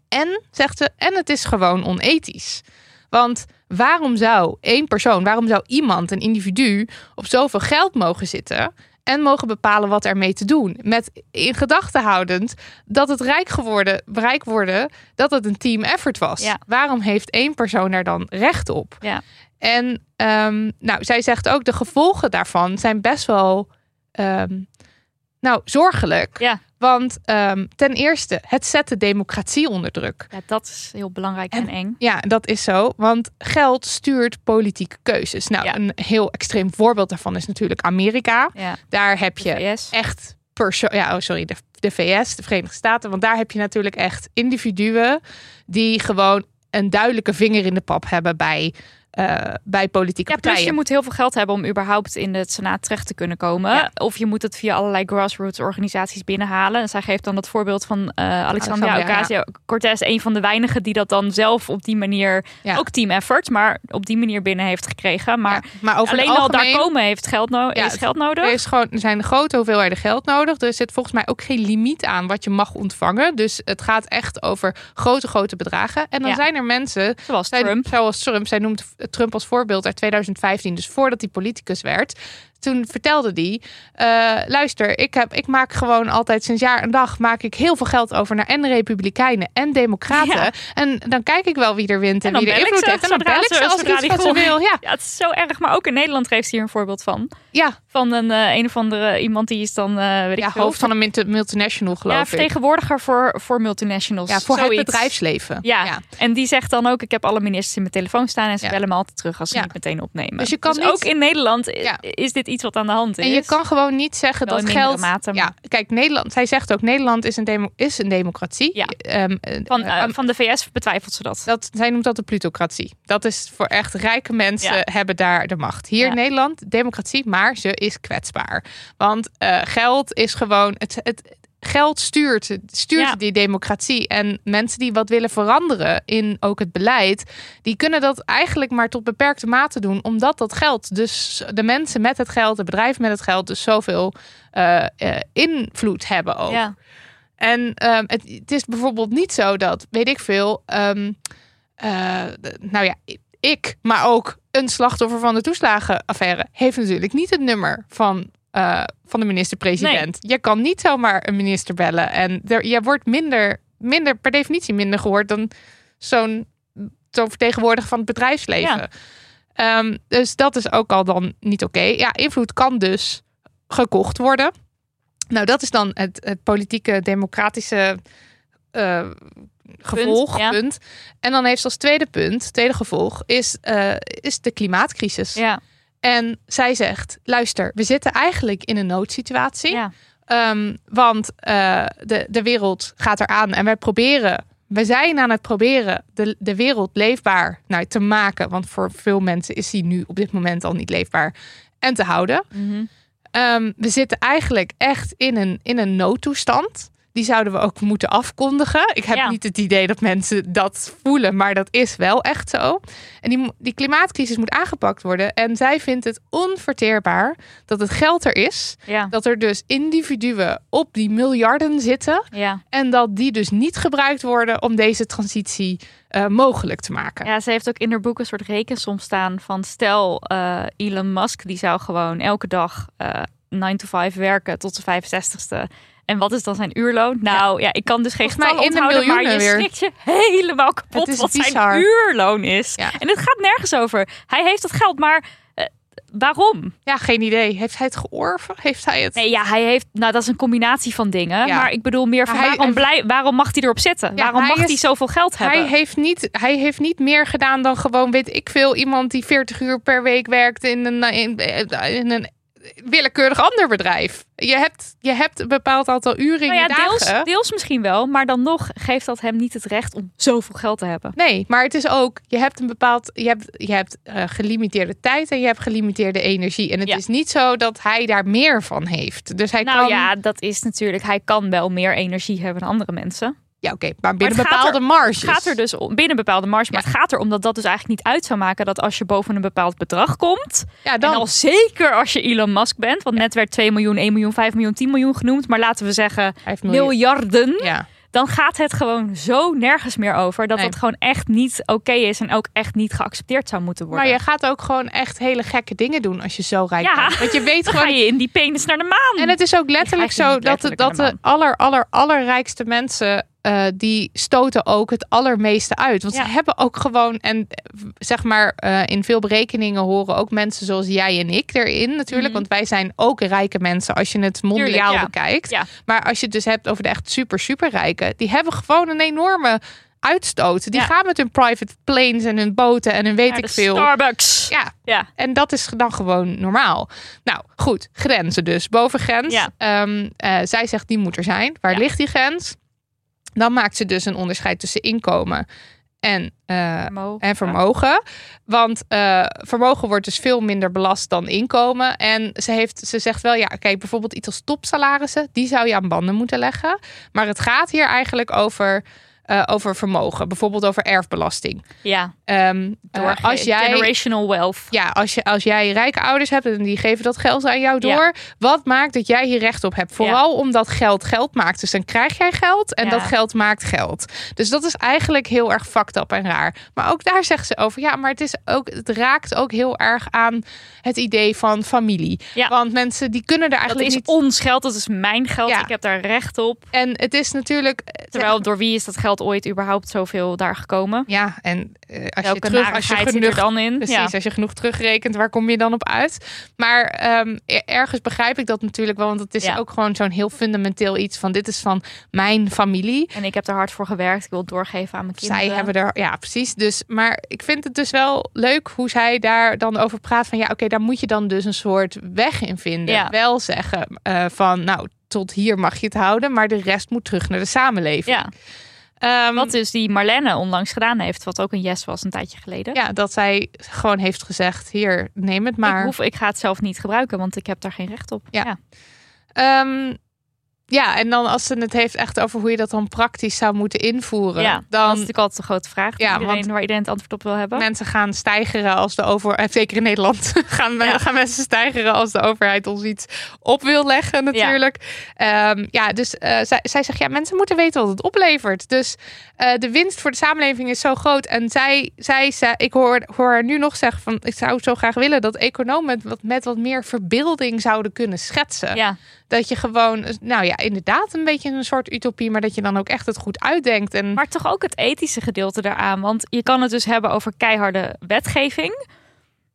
En, zegt ze, en het is gewoon onethisch. Want waarom zou één persoon, waarom zou iemand, een individu, op zoveel geld mogen zitten en mogen bepalen wat ermee te doen? Met in gedachten houdend dat het rijk geworden, rijk worden, dat het een team effort was. Ja. Waarom heeft één persoon daar dan recht op? Ja. En ehm, nou, zij zegt ook de gevolgen daarvan zijn best wel ehm, nou, zorgelijk. Ja. Want ehm, ten eerste, het zet de democratie onder druk. Ja, dat is heel belangrijk En- en eng. Ja, dat is zo. Want geld stuurt politieke keuzes. Nou, Ja. een heel extreem voorbeeld daarvan is natuurlijk Amerika. Ja. Daar heb De je VS. echt perso ja, oh sorry, de, de VS, de Verenigde Staten. Want daar heb je natuurlijk echt individuen die gewoon een duidelijke vinger in de pap hebben bij, eh, bij politieke Ja, plus partijen. je moet heel veel geld hebben om überhaupt in de Senaat terecht te kunnen komen. Ja. Of je moet het via allerlei grassroots organisaties binnenhalen. En zij geeft dan dat voorbeeld van eh Alexandria Alexandria, Ocasio-Cortez. Een van de weinigen die dat dan zelf op die manier, ook team effort, maar op die manier binnen heeft gekregen. Maar Ja, maar over alleen het al daar komen heeft geld, no is geld nodig. Er, is gewoon, er zijn grote hoeveelheden geld nodig. Er zit volgens mij ook geen limiet aan wat je mag ontvangen. Dus het gaat echt over grote, grote bedragen. En dan zijn er mensen, Zoals zij- Trump. zoals Trump, zij noemt Trump als voorbeeld uit 2015, dus voordat hij politicus werd. Toen vertelde hij, eh, luister, ik, heb, ik maak gewoon altijd sinds jaar en dag maak ik heel veel geld over naar en republikeinen en democraten. Ja. En dan kijk ik wel wie er wint en, wie er ik invloed heeft. En dan bel ik ze- als die wat ze gewoon- wil. Ja, Ja, het is zo erg. Maar ook in Nederland geeft ze hier een voorbeeld van. ja. Van een, eh, een of andere iemand die is dan, eh weet ik ja veel, hoofd van een multi- multinational geloof ja, ik. vertegenwoordiger voor, voor multinationals. Ja, voor het bedrijfsleven. Ja. en die zegt dan ook: Ik heb alle ministers in mijn telefoon staan en ze Ja. bellen me altijd terug als ze Ja. niet meteen opnemen. Dus je kan niet- ook in Nederland Ja. is dit iets wat aan de hand is. En je kan gewoon niet zeggen Wel dat geld. mate, Ja, kijk, Nederland. Zij zegt ook: Nederland is een, demo, is een democratie. Ja. Ehm, eh, van, eh, eh, van de VS betwijfelt ze dat. dat, zij noemt dat de plutocratie. Dat is voor echt rijke mensen Ja. hebben daar de macht. Hier Ja. in Nederland, democratie, maar ze is kwetsbaar. Want eh, geld is gewoon. Het, het, geld stuurt, stuurt Ja. die democratie. En mensen die wat willen veranderen in ook het beleid, die kunnen dat eigenlijk maar tot beperkte mate doen. Omdat dat geld, dus de mensen met het geld, de bedrijven met het geld, dus zoveel eh, eh, invloed hebben ook. Ja. En ehm, het, het is bijvoorbeeld niet zo dat, weet ik veel, ehm, eh, nou ja, ik, maar ook een slachtoffer van de toeslagenaffaire, heeft natuurlijk niet het nummer van, eh, van de minister-president. Je kan niet zomaar een minister bellen. En er, je wordt minder, minder, per definitie minder gehoord dan zo'n zo'n vertegenwoordiger van het bedrijfsleven. Ja. Ehm, dus dat is ook al dan niet oké. Ja, invloed kan dus gekocht worden. Nou, dat is dan het, het politieke, democratische eh, gevolg, ja. punt. En dan heeft ze als tweede punt, tweede gevolg, is, eh, is de klimaatcrisis. Ja. En zij zegt, luister, we zitten eigenlijk in een noodsituatie. Ja. Ehm, want eh, de, de wereld gaat eraan en wij proberen, we zijn aan het proberen de, de wereld leefbaar nou, te maken. Want voor veel mensen is die nu op dit moment al niet leefbaar. En te houden. Mhm. Ehm, we zitten eigenlijk echt in een, in een noodtoestand. Die zouden we ook moeten afkondigen. Ik heb Ja. niet het idee dat mensen dat voelen, maar dat is wel echt zo. En die, die klimaatcrisis moet aangepakt worden. En zij vindt het onverteerbaar dat het geld er is. Ja, Dat er dus individuen op die miljarden zitten. ja. En dat die dus niet gebruikt worden om deze transitie eh, mogelijk te maken. ja, ze heeft ook in haar boek een soort rekensom staan van stel eh, Elon Musk die zou gewoon elke dag eh 9 to 5 werken tot de 65ste. En wat is dan zijn uurloon? Nou ja, ik kan dus geen de onthouden, maar je schrikt je helemaal kapot Het wat bizar. zijn uurloon is. Ja. En het gaat nergens over. Hij heeft het geld, maar eh, waarom? Ja, geen idee. Heeft hij het georven? Heeft hij het? Nee, ja, hij heeft. Nou, dat is een combinatie van dingen. Ja. Maar ik bedoel meer van hij- waarom, hij- blij, waarom mag hij erop zitten? Ja, waarom hij mag is- hij zoveel geld hebben? Hij heeft, niet, hij heeft niet meer gedaan dan gewoon, weet ik veel, iemand die 40 uur per week werkt in een, in, in een willekeurig ander bedrijf. Je hebt, je hebt een bepaald aantal uren in nou ja, je dagen. deels, deels misschien wel, maar dan nog geeft dat hem niet het recht om zoveel geld te hebben. Nee, maar het is ook, je hebt een bepaald, je hebt, je hebt eh, gelimiteerde tijd en je hebt gelimiteerde energie. En het Ja. is niet zo dat hij daar meer van heeft. Dus hij Nou kan, ja, dat is natuurlijk. Hij kan wel meer energie hebben dan andere mensen. Ja oké, maar binnen bepaalde marges. Het gaat er dus om, binnen bepaalde marge. Maar het gaat erom dat dat dus eigenlijk niet uit zou maken dat als je boven een bepaald bedrag komt. ja, dan, En al zeker als je Elon Musk bent. Want net werd 2 miljoen, 1 miljoen, 5 miljoen, 10 miljoen genoemd. Maar laten we zeggen miljarden. Ja. dan gaat het gewoon zo nergens meer over dat Nee. het gewoon echt niet oké is en ook echt niet geaccepteerd zou moeten worden. Maar je gaat ook gewoon echt hele gekke dingen doen als je zo rijk Ja. bent. Want je weet *laughs* dan gewoon ga je in die penis naar de maan. En het is ook letterlijk zo dat, de, dat de de aller, aller, allerrijkste mensen. Eh, die stoten ook het allermeeste uit. Want Ja. ze hebben ook gewoon, en zeg maar, eh, in veel berekeningen horen ook mensen zoals jij en ik erin natuurlijk. Mhm. Want wij zijn ook rijke mensen als je het mondiaal Tuurlijk, ja. bekijkt. Ja. Maar als je het dus hebt over de echt super, super rijken, die hebben gewoon een enorme uitstoot. Die gaan met hun private planes en hun boten en hun weet ik veel. Starbucks. Ja, Ja. en dat is dan gewoon normaal. Nou, goed. Grenzen dus. Bovengrens. Ja. Ehm, eh, zij zegt die moet er zijn. Waar ligt die grens? Dan maakt ze dus een onderscheid tussen inkomen en, eh, Vermogen. en vermogen. Want eh, vermogen wordt dus veel minder belast dan inkomen. En ze, heeft, ze zegt wel, ja, kijk, bijvoorbeeld iets als topsalarissen, die zou je aan banden moeten leggen. Maar het gaat hier eigenlijk over, eh, over vermogen. Bijvoorbeeld over erfbelasting. Ja, Ehm, eh, door als jij generational wealth. ja, als, je, als jij rijke ouders hebt en die geven dat geld aan jou door, Ja. wat maakt dat jij hier recht op hebt? Vooral omdat geld geld maakt. Dus dan krijg jij geld en Ja. dat geld maakt geld. Dus dat is eigenlijk heel erg fucked up en raar. Maar ook daar zegt ze over, ja, maar het, is ook, het raakt ook heel erg aan het idee van familie. Ja. Want mensen die kunnen er Dat eigenlijk is niet... ons geld, dat is mijn geld. Ik heb daar recht op. En het is natuurlijk... Terwijl door wie is dat geld ooit überhaupt zoveel daar gekomen? Ja, en eh, als je terug, als je er genoeg dan in? Precies, Ja. als je genoeg terugrekent, waar kom je dan op uit? Maar ehm, er- ergens begrijp ik dat natuurlijk wel, want het is Ja. ook gewoon zo'n heel fundamenteel iets van dit is van mijn familie. En ik heb er hard voor gewerkt. Ik wil het doorgeven aan mijn kinderen. Zij hebben er, ja, precies. Dus, maar ik vind het dus wel leuk hoe zij daar dan over praat van ja, oké, daar moet je dan dus een soort weg in vinden. Ja. Wel zeggen eh, van nou, tot hier mag je het houden, maar de rest moet terug naar de samenleving. Ja, Ehm, wat dus die Marlenne onlangs gedaan heeft. Wat ook een yes was een tijdje geleden. ja, dat zij gewoon heeft gezegd, hier, neem het maar. Ik, hoef, ik ga het zelf niet gebruiken, want ik heb daar geen recht op. Ja. Ehm, ja, en dan als ze het heeft echt over hoe je dat dan praktisch zou moeten invoeren. Ja, dat is dan natuurlijk altijd een grote vraag. Ja, iedereen, want- waar iedereen het antwoord op wil hebben. mensen gaan stijgeren als de over, eh, zeker in Nederland, *laughs* gaan, Ja. gaan mensen stijgeren als de overheid ons iets op wil leggen natuurlijk. Ja, ja dus eh, zij, zij zegt ja, mensen moeten weten wat het oplevert. Dus eh, de winst voor de samenleving is zo groot. En zij, zij, zei, ik hoor, hoor haar nu nog zeggen van ik zou zo graag willen dat economen met wat, met wat meer verbeelding zouden kunnen schetsen. ja, Dat je gewoon, nou ja, inderdaad een beetje een soort utopie, maar dat je dan ook echt het goed uitdenkt. En maar toch ook het ethische gedeelte daaraan. Want je kan het dus hebben over keiharde wetgeving.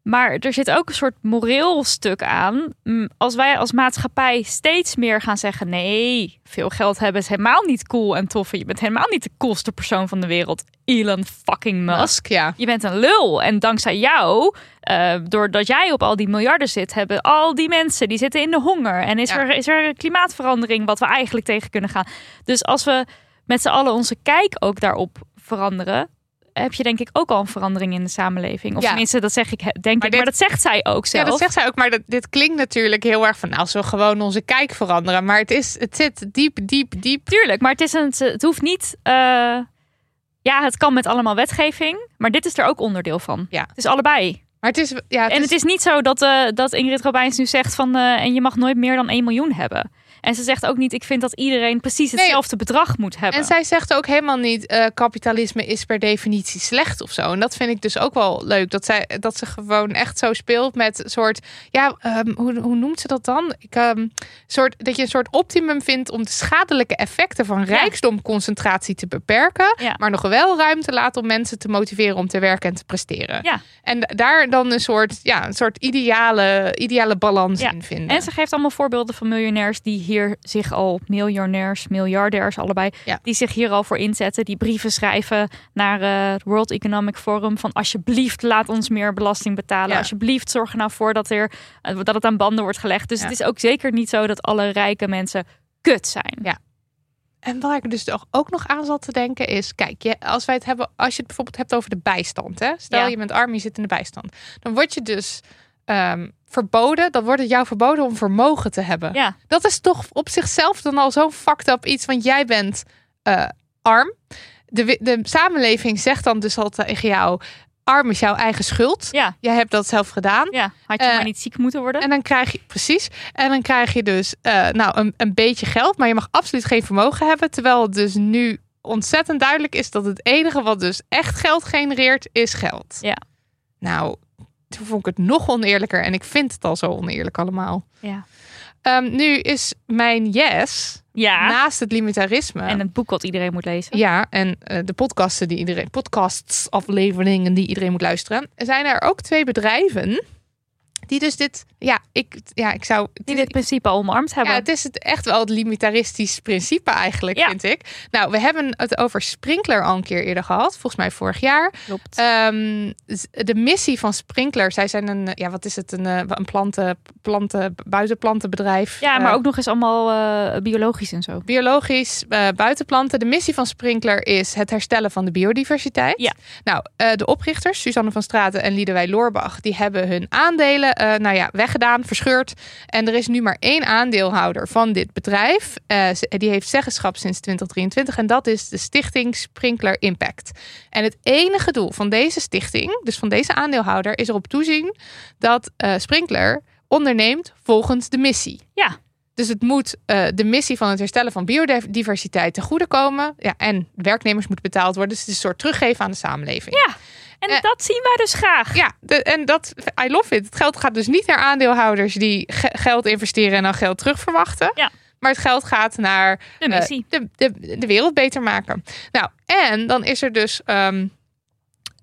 Maar er zit ook een soort moreel stuk aan. Mm, Als wij als maatschappij steeds meer gaan zeggen: nee, veel geld hebben is helemaal niet cool en tof. Je bent helemaal niet de coolste persoon van de wereld. Elon fucking Musk. Musk, ja. Je bent een lul. En dankzij jou, eh, doordat jij op al die miljarden zit, hebben al die mensen die zitten in de honger. En is, Ja. er, is er klimaatverandering wat we eigenlijk tegen kunnen gaan. Dus als we met z'n allen onze kijk ook daarop veranderen. Heb je denk ik ook al een verandering in de samenleving. Of Ja. tenminste, dat zeg ik, denk Maar ik. dit- Maar dat zegt zij ook Ja, zelf. dat zegt zij ook. Maar dat, dit klinkt natuurlijk heel erg van als we gewoon onze kijk veranderen. Maar het, is, het zit diep, diep, diep. Tuurlijk, maar het, is een, het hoeft niet... eh, ja, het kan met allemaal wetgeving. Maar dit is er ook onderdeel van. Ja. Het is allebei. Maar het is, ja, het en is, het is niet zo dat, eh, dat Ingrid Robijns nu zegt van... eh, en je mag nooit meer dan 1 miljoen hebben. En ze zegt ook niet, ik vind dat iedereen precies Nee. hetzelfde bedrag moet hebben. En zij zegt ook helemaal niet, eh, kapitalisme is per definitie slecht of zo. En dat vind ik dus ook wel leuk. Dat, zij, dat ze gewoon echt zo speelt met een soort, ja, ehm, hoe, hoe noemt ze dat dan? Ik, ehm, soort, dat je een soort optimum vindt om de schadelijke effecten van rijkdomconcentratie te beperken. Ja. Maar nog wel ruimte laat om mensen te motiveren om te werken en te presteren. Ja. En da- daar dan een soort, ja, een soort ideale, ideale balans Ja. in vinden. En ze geeft allemaal voorbeelden van miljonairs die hier zich al, miljonairs, miljardairs allebei, Ja. die zich hier al voor inzetten, die brieven schrijven naar eh, het World Economic Forum van alsjeblieft laat ons meer belasting betalen, Ja. alsjeblieft zorg er nou voor dat, er, eh, dat het aan banden wordt gelegd. Dus Ja. het is ook zeker niet zo dat alle rijke mensen kut zijn. Ja. En waar ik dus toch ook nog aan zat te denken is, kijk, je, als wij het hebben, als je het bijvoorbeeld hebt over de bijstand, hè? stel je bent arm, je zit in de bijstand, dan word je dus ehm, verboden, dan wordt het jou verboden om vermogen te hebben. Ja. Dat is toch op zichzelf dan al zo'n fucked up iets, want jij bent eh, arm. De, de samenleving zegt dan dus al tegen jou, arm is jouw eigen schuld. Ja. Jij hebt dat zelf gedaan. Ja, had je Eh, maar niet ziek moeten worden. En dan krijg je, precies, en dan krijg je dus eh, nou, een, een beetje geld, maar je mag absoluut geen vermogen hebben. Terwijl het dus nu ontzettend duidelijk is dat het enige wat dus echt geld genereert, is geld. Ja. Nou, toen vond ik het nog oneerlijker en ik vind het al zo oneerlijk allemaal. Ja. Ehm, nu is mijn yes, Ja. naast het limitarisme. En het boek wat iedereen moet lezen. ja, en eh, de podcasten die iedereen, podcasts, afleveringen die iedereen moet luisteren, zijn er ook twee bedrijven die dus dit, ja, ik, ja, ik zou, Die dit principe omarmd hebben. ja, het is het echt wel het limitaristisch principe eigenlijk, Ja. vind ik. Nou, we hebben het over Sprinkler al een keer eerder gehad, volgens mij vorig jaar. Klopt. Ehm, de missie van Sprinkler, zij zijn een, ja, wat is het, een, eh, een planten, planten, buitenplantenbedrijf. ja, maar Eh, ook nog eens allemaal eh, biologisch en zo. Biologisch, buitenplanten. De missie van Sprinkler is het herstellen van de biodiversiteit. Ja. Nou, de oprichters, Suzanne van Straten en Liedewij Loorbach, die hebben hun aandelen eh, nou ja, weggedaan, verscheurd. En er is nu maar één aandeelhouder van dit bedrijf. Eh, die heeft zeggenschap sinds 2023 en dat is de stichting Sprinkler Impact. En het enige doel van deze stichting, dus van deze aandeelhouder, is erop toezien dat eh, Sprinkler onderneemt volgens de missie. Ja. Dus het moet de missie van het herstellen van biodiversiteit ten goede komen. Ja, en werknemers moeten betaald worden. Dus het is een soort teruggeven aan de samenleving. Ja. En Eh, dat zien wij dus graag. Ja, de- en dat, I love it. Het geld gaat dus niet naar aandeelhouders die ge- geld investeren en dan geld terug verwachten. Ja. Maar het geld gaat naar De eh, missie. de, de, de wereld beter maken. Nou, en dan is er dus ehm,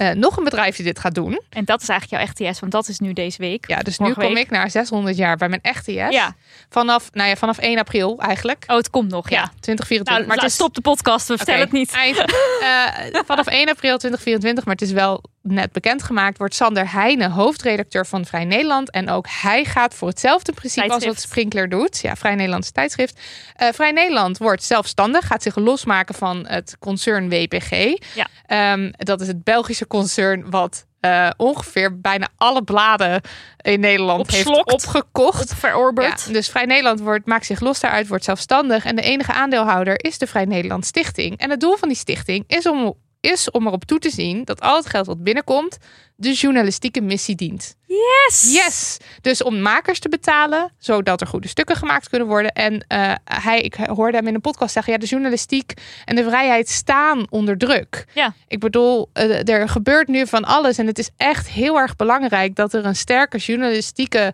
eh, nog een bedrijf die dit gaat doen. En dat is eigenlijk jouw echte yes, want dat is nu deze week. Ja, dus nu kom week. ik naar 600 jaar bij mijn echte. Ja. Vanaf, nou ja, vanaf 1 april eigenlijk. Oh, het komt nog, ja. 2024. Nou, maar het is stop de podcast, we vertellen het niet. eind. *laughs* Eh, vanaf 1 april 2024, maar het is wel net bekendgemaakt, wordt Sander Heijnen hoofdredacteur van Vrij Nederland. En ook hij gaat voor hetzelfde principe als wat. Sprinkler doet. Ja, Vrij Nederlands tijdschrift. Eh, Vrij Nederland wordt zelfstandig, gaat zich losmaken van het concern WPG. Ja. Ehm, dat is het Belgische concern wat eh, ongeveer bijna alle bladen in Nederland heeft opgekocht. Verorberd. Ja, dus Vrij Nederland wordt, maakt zich los daaruit, wordt zelfstandig. En de enige aandeelhouder is de Vrij Nederland Stichting. En het doel van die stichting is om, is om erop toe te zien dat al het geld wat binnenkomt, de journalistieke missie dient. Yes! Yes! Dus om makers te betalen, zodat er goede stukken gemaakt kunnen worden. En eh, hij, ik hoorde hem in een podcast zeggen, ja, de journalistiek en de vrijheid staan onder druk. Ja. Ik bedoel, eh, er gebeurt nu van alles. En het is echt heel erg belangrijk dat er een sterke journalistieke,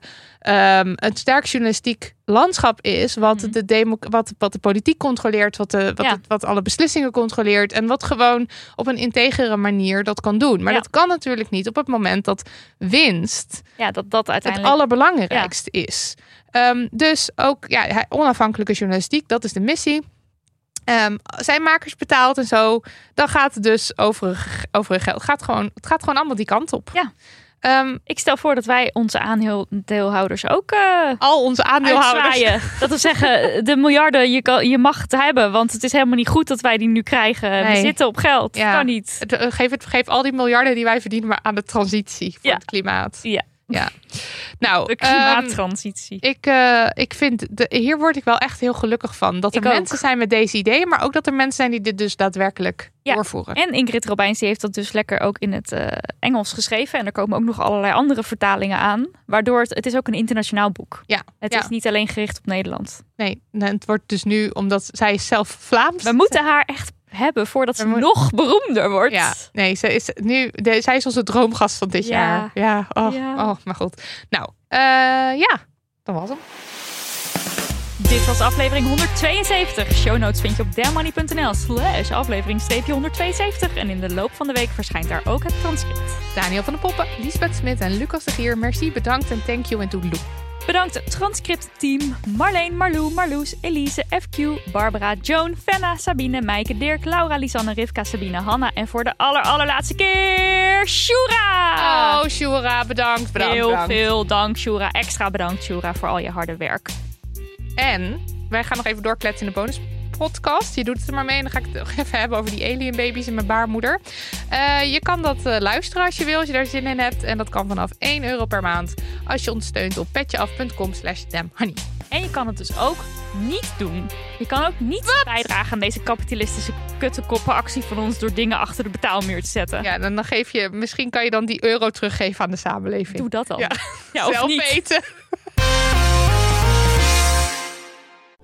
ehm, een sterk journalistiek landschap is. Wat, Mhm. de, demo, wat, wat de politiek controleert, wat, de, wat, Ja. het- wat alle beslissingen controleert. En wat gewoon op een integere manier dat kan doen. Maar Ja. dat kan natuurlijk niet op het moment dat winst Ja, dat dat het uiteindelijk... allerbelangrijkste is. Ehm, dus ook ja, onafhankelijke journalistiek, dat is de missie. Ehm, zijn makers betaald en zo, dan gaat het dus over, over geld. Het gaat, gewoon, het gaat gewoon allemaal die kant op. Ja. Ehm, Ik stel voor dat wij onze aandeelhouders ook eh al onze aandeelhouders. uitzwaaien. *laughs* Dat we zeggen, de miljarden, je, kan, je mag het hebben. Want het is helemaal niet goed dat wij die nu krijgen. We zitten op geld. Ja. Kan niet. Eh, Geef, het, geef al die miljarden die wij verdienen maar aan de transitie voor Ja. het klimaat. Ja. Ja. Nou, De ehm, klimaattransitie. ik, eh, ik vind, de, hier word ik wel echt heel gelukkig van. Dat er Ik ook. mensen zijn met deze ideeën, maar ook dat er mensen zijn die dit dus daadwerkelijk Ja. doorvoeren. En Ingrid Robijns die heeft dat dus lekker ook in het eh, Engels geschreven. En er komen ook nog allerlei andere vertalingen aan. Waardoor het, het is ook een internationaal boek. Ja, Het ja. is niet alleen gericht op Nederland. Nee, nee, het wordt dus nu, omdat zij is zelf Vlaams. We moeten haar echt hebben voordat ze moet- nog beroemder wordt. Ja, nee, zij is nu, de, zij is onze droomgast van dit Ja. jaar. Ja, oh, Ja. oh, maar goed. Nou, eh, ja, dat was hem. Dit was aflevering 172. Show notes vind je op dermoney.nl slash aflevering 172. En in de loop van de week verschijnt daar ook het transcript. Daniel van de Poppen, Lisbeth Smit en Lucas de Gier. Merci, bedankt en thank you en toedeloe. Bedankt transcriptteam Marleen, Marlou, Marloes, Elise, FQ, Barbara, Joan, Fenna, Sabine, Maaike, Dirk, Laura, Lisanne, Rivka, Sabine, Hanna en voor de aller allerlaatste keer Shura! Oh, Shura, bedankt, bedankt, Heel bedankt. veel dank Shura. Extra bedankt Shura voor al je harde werk. En wij gaan nog even doorkletsen in de bonuspodcast. Je doet het er maar mee en dan ga ik het nog even hebben over die alien baby's en mijn baarmoeder. Eh, je kan dat eh, luisteren als je wil, als je daar zin in hebt. En dat kan vanaf 1 euro per maand als je ons steunt op petjeaf.com slash damnhoney. En je kan het dus ook niet doen. Je kan ook niet bijdragen aan deze kapitalistische kuttenkoppenactie van ons door dingen achter de betaalmuur te zetten. Ja, dan, dan geef je, misschien kan je dan die euro teruggeven aan de samenleving. Doe dat dan. Ja. Ja, of Zelf niet. weten.